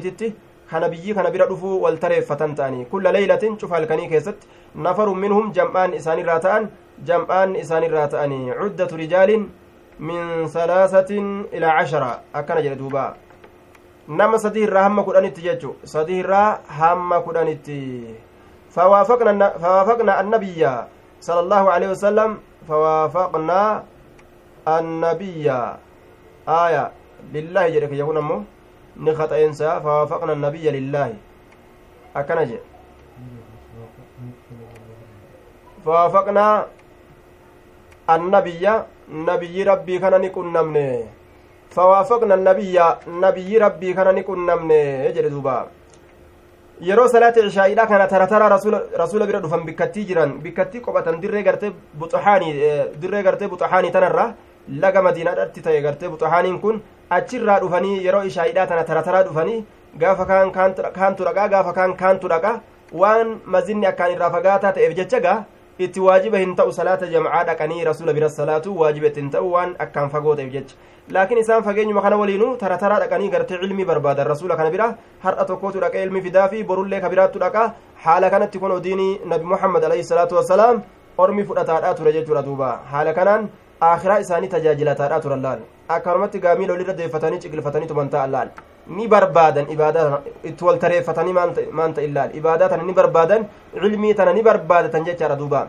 bira dhufuu wal tareeffatan ta'anii kulla leeylatin cufa halkanii keessatti nafarun minhum jam'aan isaanirraa ta'an jam'aan isaanirraa ta'anii cuddatu rijaalin min salaasatin ilaa cashara akkana jedhe duuba nama sadii irraa hamma kudhanitti jechu sadii irraa hamma kudhanitti fawaafaqna annabiyya sala allahu aleyhi wasalam aya lillaahi jedhe kiyya kun ammoo ni khaxa'eensa fawaafaqna annabiyya lillaahi akkana jedhe fawaafaqnaa annabiyya nabiyyi rabbii kana ni qunnamne fawaafaqna annabiyya nabiyyi rabbii kana ni qunnamne jedhe duuba yeroo salaata cishaa'iidha kana tara tara rasuula bira dhufan bikkattii jiran bikkattii qophatan dirree gartee buxahaanii dirree gartee buxahaanii tanarra laga madiinaadhatti ta'e gartee buxahaaniin kun achirraa dhufanii yeroo ishaa'iidhaa tana tara taraa dhufanii gaafa kaan kaantu dhaqaa gaafa kaan kaantu dhaqa waan mazinni akkaan irraa fagaataa ta'eef jecha itti waajiba hin ta'u salaata jamcaa dhaqanii rasuula bira salaatu waajiba itti hin ta'u waan akkaan fagoo ta'eef jecha laakiin isaan fageenyuma kana waliinu tara taraa dhaqanii gartee cilmii barbaadan rasuula kana bira har'a tokkotu dhaqee ilmi fidaa fi borullee kabiraattu dhaqa haala kanatti kun odiinii nabi muhammad alayhi salaatu wassalaam ormi fudhataadhaa ture jechuudha duuba haala kanaan akhiraa isaanii tajaajilataadhaa turan laal akkanumatti gaamiila olirra deeffatanii ciqilfatanii tuman ta'an laal ni barbaadan ibaadaa itti wal tareeffatanii maan ta'in laal ibaadaa tana ni barbaadan cilmii tana ni barbaadatan jechaadha duuba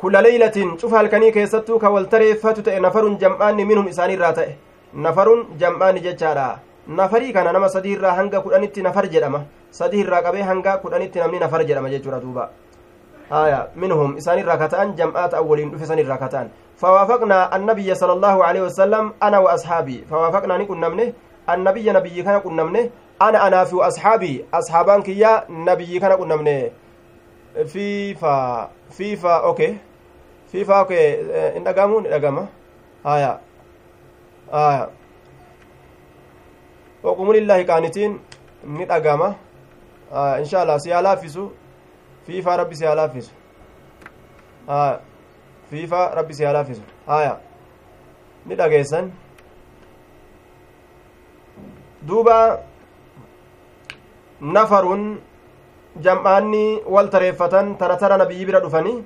kulla leeylatin cufa halkanii keessattuu ka wal tareeffatu ta'e nafarun jam'aanni minhum isaaniirraa ta'e nafarun jam'aanni jechaadha nafarii kana nama sadii irraa hanga kudhanitti nafar jedhama sadii irraa qabee hanga kudhanitti namni nafar jedhama jechuudha duuba آية منهم إسان الراكتان جمعات أولين في إسان الراكتان فوافقنا النبي صلى الله عليه وسلم أنا وأصحابي فوافقنا نكون نمنه كان كن نمنه أنا أنا في أصحابي. أصحابان كيا نبي كان كن نمنه فيفا. فيفا. أوكي. فيفا. أوكي. إن أقامون إن أقامة آية. آية. وقوموا لله قانتين. آه إن شاء الله. سيالا فيسو. fiifaa rabbi si haya fiifaa rabbi si haa laaffisu haya ni dhageessan duuba nafarun jam'aanni wal tareeffatan tara tara nabiyyi bira dhufanii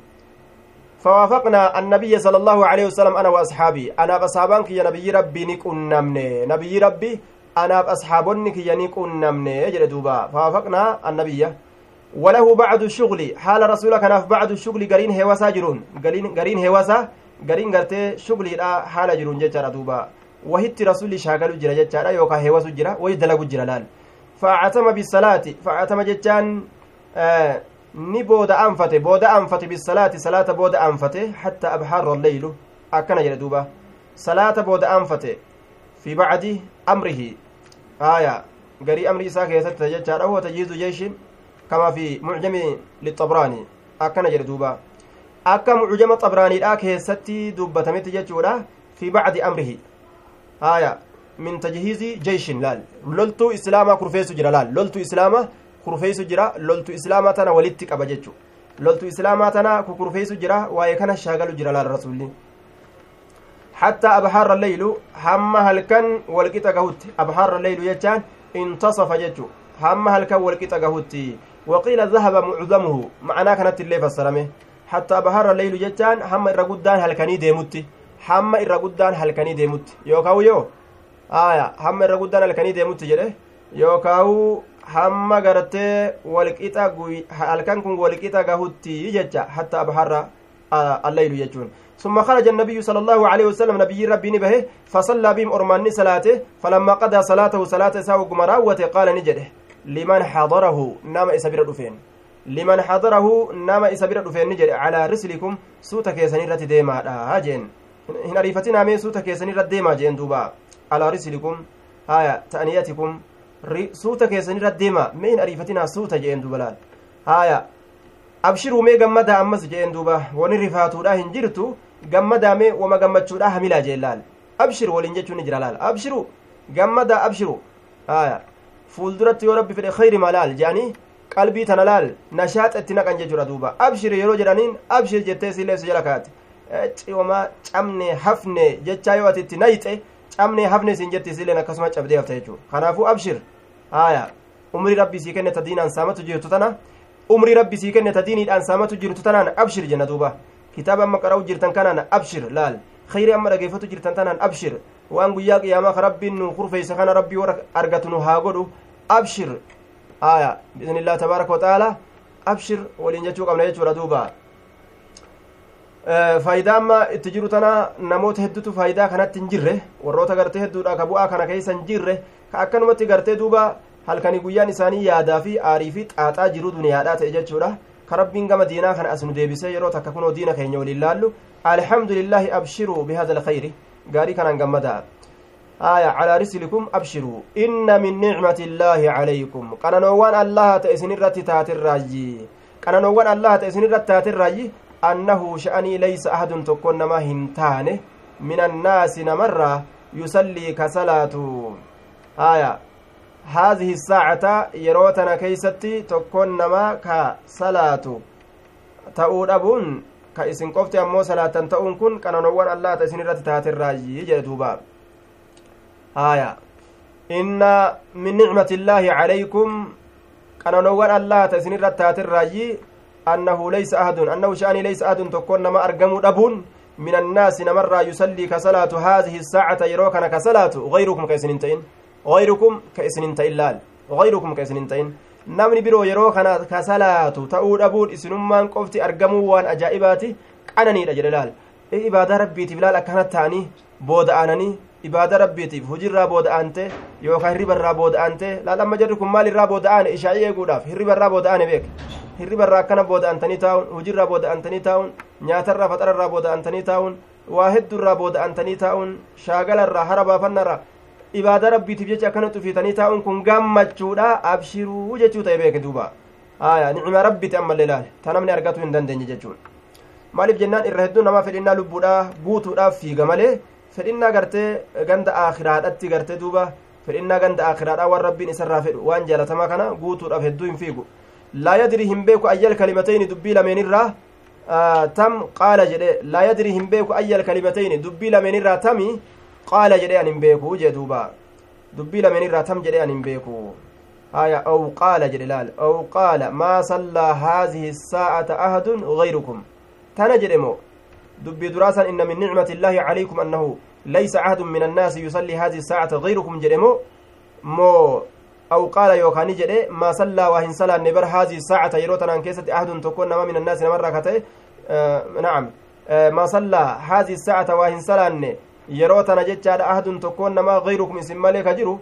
فوافقنا النبي صلى الله عليه وسلم أنا وأصحابي أنا بأصحابان كي نبي ربي نكون نمني نبي ربي أنا بأصحابني كي نكون نمني يجري دوبا فوافقنا النبي وله بعد الشغل حال رسولك كناف بعد الشغل قرين هواسا جرون قرين قرين هواسا قرين قرتي شغلي حال جرون ججارة دوبا وهت رسول شاغل جرا ججارة يوكا هواسو جرا ويدلق جرا لال فاعتم بالصلاة فاعتم ججان آه ni booda anfate booda anfate bisalaati salaata booda anfate hatta abhaarra alleylu akkana jedhe duuba salaata booda anfate fi bacdi amrihi aya garii amri isaa keessatti jechaadha huwa tajhiizu jeeshin كما في معجم للطبراني أكن جل دوبا أكا معجم الطبراني لا كيستي دبتمت جتشورا في بعد آية min tajhiizi jeyshin laal loltuu islaamaa kurfeessu jira laal loltuu islaamaa kurfeessu jira loltuu islaamaa tana walitti qaba jechu loltuu islaamaa tana kukurfeessu jira waa'ee kana shaagalu jira laal rasuulli حتى أبحار الليل هم هل كان والقطة قهوت أبحار الليل يجان انتصف ججو هم هل كان والقطة قهوت وقيل ذهب معظمه معناه كانت الليل فسرمه حتى أبحار الليل يجان هم الرقودان هل هم الرقودان هل كان يديمت يوكاو يو آية هم الرقودان هل كان يديمت جده يوكاو hamma gartee walqixa halkan kun walqixa gahutti jecha hatta abharra alleylu jechuun. ثم خرج النبي صلى الله عليه وسلم نبي ربي نبه فصلى بهم أرماني صلاته فلما قضى صلاته صلاة ساو قمراوة قال نجده لمن حضره نام إسابير دفين لمن حضره نام إسابير دفين نجد على رسلكم سوتا كيساني رت ديما هاجين هنا ريفتنا مي سوتا كيساني رت ديما جين دوبا على رسلكم هايا تأنيتكم suuta keessanirra deema mee hin ariifatinaa suuta jeen duba laal haaya abshiruu mee gammadaa ammas jeen duba wani rifaatuudha hin jirtu gammadaa mee wama gammachuudha hamilaa jeen laal abshir waliin jechuun ni jira laal abshiru gammadaa abshiru haaya fuulduratti yoo rabbi fedhe khayri ma laal jeanii qalbii tana laal nashaaxa itti naqan jechuudha duuba abshir yeroo jedhaniin abshir jettee siillee si jala kaate ciwama camne hafne jechaa yoo ati itti nayxe camne hafne siin jetti siilleen akkasuma cabdee hafta jechuudha kanaafuu abshir haya umrii rabbii sii kenne ta diinaan saamatu jirtu tana umrii rabbii sii kenne ta saamatu jirtu tanaan abshir jenna duuba kitaaba amma qara'u jirtan kanaan abshir laal khayri amma dhageeffatu jirtan tanaan abshir waan guyyaa qiyaamaa ka rabbiin nu kurfeeysa kana rabbii warra argatu nu haa godhu abshir haya biidnillah tabaaraka wataaalaa abshir waliin jechuu qabna jechuudha faayidaa amma itti jiru tana namoota hedduutu faayidaa kanatti hin jirre warroota gartee hedduudha ka bu'aa kana keessa hin jirre ka akkanumatti gartee duuba halkanii guyyaan isaanii yaadaa fi aarii fi xaaxaa jiru duniyaadhaa ta'e jechuudha ka rabbiin gama diinaa kana as nu deebisee yeroo takka kunoo diina keenya waliin laallu alhamdulillaahi abshiruu bihada alkhayri gaarii kanaan gammadaa آية على رسلكم أبشروا إن من نعمة الله عليكم الله تات الراجي الله تات الراجي أنه شأني ليس أحد تكون ما هنتانه. من الناس نمرة يصلي كصلاة. آية. هذه الساعة يروتنا كيستي تكون ما كصلاة. تؤول أبون. كإسن قفتي أمو صلاة تؤون كن. قننوان الله تأسن الرت تات الراجي. جدوبا آية إن من نعمة الله عليكم قننوان الله تأسن الرت تات الراجي أنه ليس أحد أنه شأني ليس أحد تكون ما أرقم أبون من الناس نمر يصلي كصلاة هذه الساعة يروكنا كصلاة. غيركم كيسننتين غيركم كيسننتين لال. غيركم كيسننتين namni biroo yeroo kana ka salaatu ta'uu dhabuun isinummaan qofti argamuu waan ajaa'ibaati qananiidha jedhe laal ibaadaa rabbiitiif laal akkanat ta'anii booda'ananii ibaada rabbiitiif hujirraa booda'ante yookaan hirribarraa booda'ante laal amma jarri kun maal irraa booda'ane ishaa'ii eeguudhaaf hirribarraa booda'ane beek hirribarraa akkana booda'antanii taa'uun hujirraa booda'antanii taa'uun nyaatarraa faxararraa booda'antanii taa'uun waa hedduurraa booda'antanii taa'uun shaagalarraa hara baafannarraa ibaada rabbiitiif jecha akkana xufiitanii taa'uun kun gammachuudha abshiruu jechuu ta'e beeke duuba aya nicima rabbiiti ammallee laale ta namni argatuu hin dandeenye jechuun maaliif jennaan irra hedduu namaa fedhinnaa lubbuudhaa guutuudhaaf fiiga malee fedhinnaa gartee ganda aakiraadhatti gartee duuba fedhinnaa ganda aakiraadhaa waan rabbiin isarraa fedhu waan jaalatamaa kana guutuudhaaf hedduu hin fiigu laa yadrii hin beeku ayyal kalimatayni dubbii lameenirraa tam qaala jedhe laa yadrii hin beeku ayyal kalimatayni dubbii lameenirraa tami qaala jedhe an hin beeku jee duuba dubbii lameenirraa tam jedhe an hin beeku haya aw qaala jedhe laal aw qaala maa sallaa haadihi saa'ata ahadun gayrukum tana jedhe moo duraasan inna min nicmati illaahi calaykum annahu laysa ahadun min annaasi yusallii haadihi saa'ata gayrukum jedhe moo moo أو قال يوكاني جدي ما صلى وهن صلى نبر هذه الساعة يروتنا كيسة أحد تكون ما من الناس مرة كتي آه نعم. آه ما صلى هذه الساعة وهن صلى يروتنا جتشاد أحد تكون ما غيركم اسم مالك جرو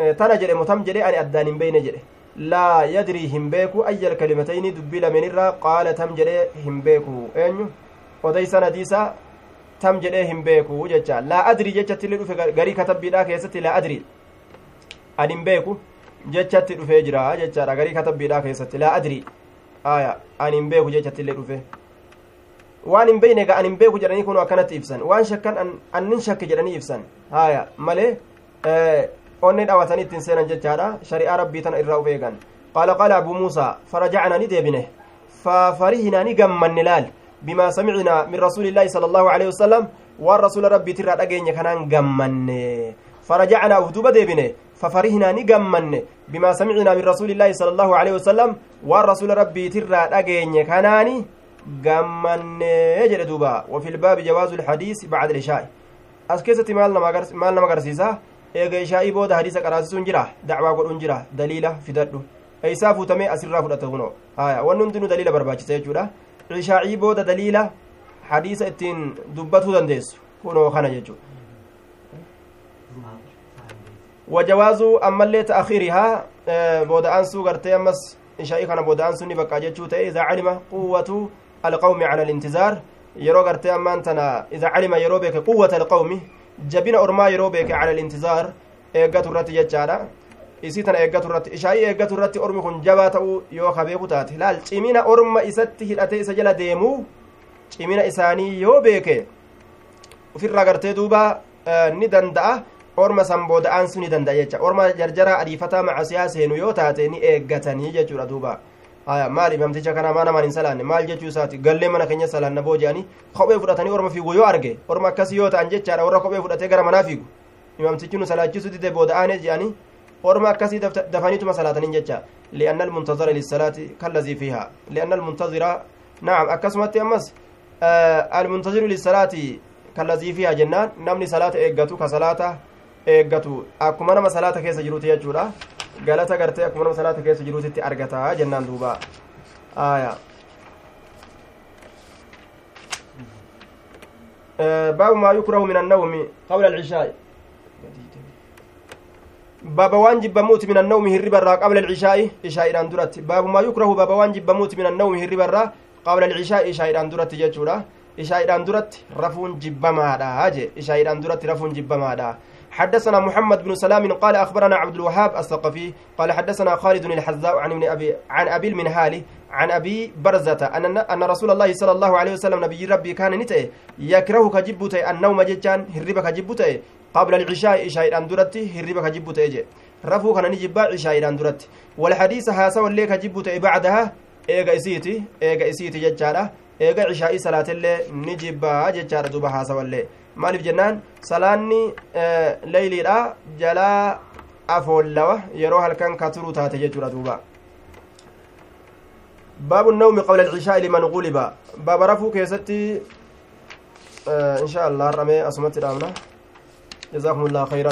آه تنا جدي متم جدي أن أدان بين جدي. لا يدري هم بيكو أي الكلمتين دبل من الرا قال تم جدي هم بيكو أنيو وديسا نديسا تم جدي هم بيكو جتشا لا أدري جتشا تلي غري كتب بلا كيسة لا أدري anin beeku jechatti dhufee jira jechaadha garii katabbiidhaa keessatti laa adri aya anin beeku jechatti illee dhufe waan hin beyne ga anin beeku jedhanii kun akkanatti ibsan waan shakkan annin shakke jedhanii ibsan haya malee onni dhawatanii ittiin seenan jechaadha shari'aa rabbii tana irraa uf eegan qaala qaala abuu muusaa farajacnaa ni deebine fafarihinaa ni gammanne laal bimaa samicnaa min rasuulillaahi sala allahu alehi wasalam waan rasuula rabbiitirraa dhageenye kanaan gammanne فرجعنا ودوبا ديبنه ففرحنا نغمن بما سمعنا من رسول الله صلى الله عليه وسلم والرسول ربي ترى دغيني كناني غمن يجد دوبا وفي الباب جواز الحديث بعد العشاء اسكيستي مال مال نما غرسيسا eega ishaa'ii booda hadiisa qaraasisuun jira dacwaa godhuun jira daliila fidadhu eeysaa fuutamee asirraa fudhata kuno haya wanni hundinuu daliila barbaachisa jechuudha ishaa'ii booda daliila hadiisa ittiin dubbatuu dandeessu kunoo kana jechuudha wajawaazu ammallee ta'akhiirihaa booda aansuu gartee ammas ishaa'ii kana booda aansuu ni bakka jechuu ta'e idaa calima quwwatu alqawmi cala alintizaar yeroo gartee ammaan tana idaa calima yeroo beeke quwwata alqawmi jabina ormaa yeroo beeke cala alintizaar eeggatu irratti jechaadha isii tana eeggatu irratti ishaa'ii eeggatu irratti ormi kun jabaa ta'uu yoo ka beeku taate laal cimina orma isatti hidhatee isa jala deemuu? Cimina isaanii yoo beeke? Ufirraa gartee duuba ni danda'a. Orma san booda'aan sun ni danda'a jecha. Orma jarjaraa adiifataa macasiyaa seenu yoo taate ni eeggatanii jechuudha duuba. Maal imamticha kana maa namaan hin salaanne? Maal jechuu isaati? Gallee mana keenya salaanna boo jedhanii kophee fudhatanii orma fiigu yoo arge orma akkasii yoo ta'an jechaadha. Warra kophee fudhatee gara manaa fiigu. Imamtichi nu salaachisu dide booda'aane jedhanii orma akkasii dafaniituma salaataniin jecha li'anna almuntazira lissalaati kallazii fiihaa li'anna almuntazira naam akkasumatti ammas almuntaziru lissalaati kallazii fiihaa jennaan namni salaata eeggatu ka salaata eeggatu akkuma nama salaata keessa jiruuti jechuudha galata gartee akkuma nama salaata keessa jiruutitti argataa jennaan duuba aya baabu maa yukrahu min annawmi qabla alcishaa'i jibbamuuti min annawmi hirriba irraa qabla alcishaa'i ishaa'idhaan duratti baabu maa yukrahu baaba waan jibbamuuti min annawmi hirriba irraa qabla alcishaa'i ishaa'idhaan duratti jechuudha ishaa'idhaan duratti rafuun jibbamaadha je ishaa'idhaan duratti rafuun jibbamaadha حدثنا محمد بن سلام قال اخبرنا عبد الوهاب الثقفي قال حدثنا خالد الحذاء عن ابن ابي عن ابي المنهالي عن ابي برزه ان ان رسول الله صلى الله عليه وسلم نبي ربي كان نته يكره كجبته النوم ججان هربك جبته قبل العشاء عشاء اندرتي هربك جبته أجي رفو كان نجيب عشاء اندرتي والحديث هاسا واللي كجبته بعدها ايغا اسيتي ايغا اسيتي ججاله eega cishaa'ii salaatillee ni jibbaa jechaadha duba haasawallee maaliif jennaan salaanni leyliidha jalaa afoollawa yeroo halkan ka turu taate jechuudha duuba baabu nawmi qabla alcishaa'i liman guliba baaba rafuu keessatti insha allah har'amee asumatti dhaabna جزاكم الله خيرا.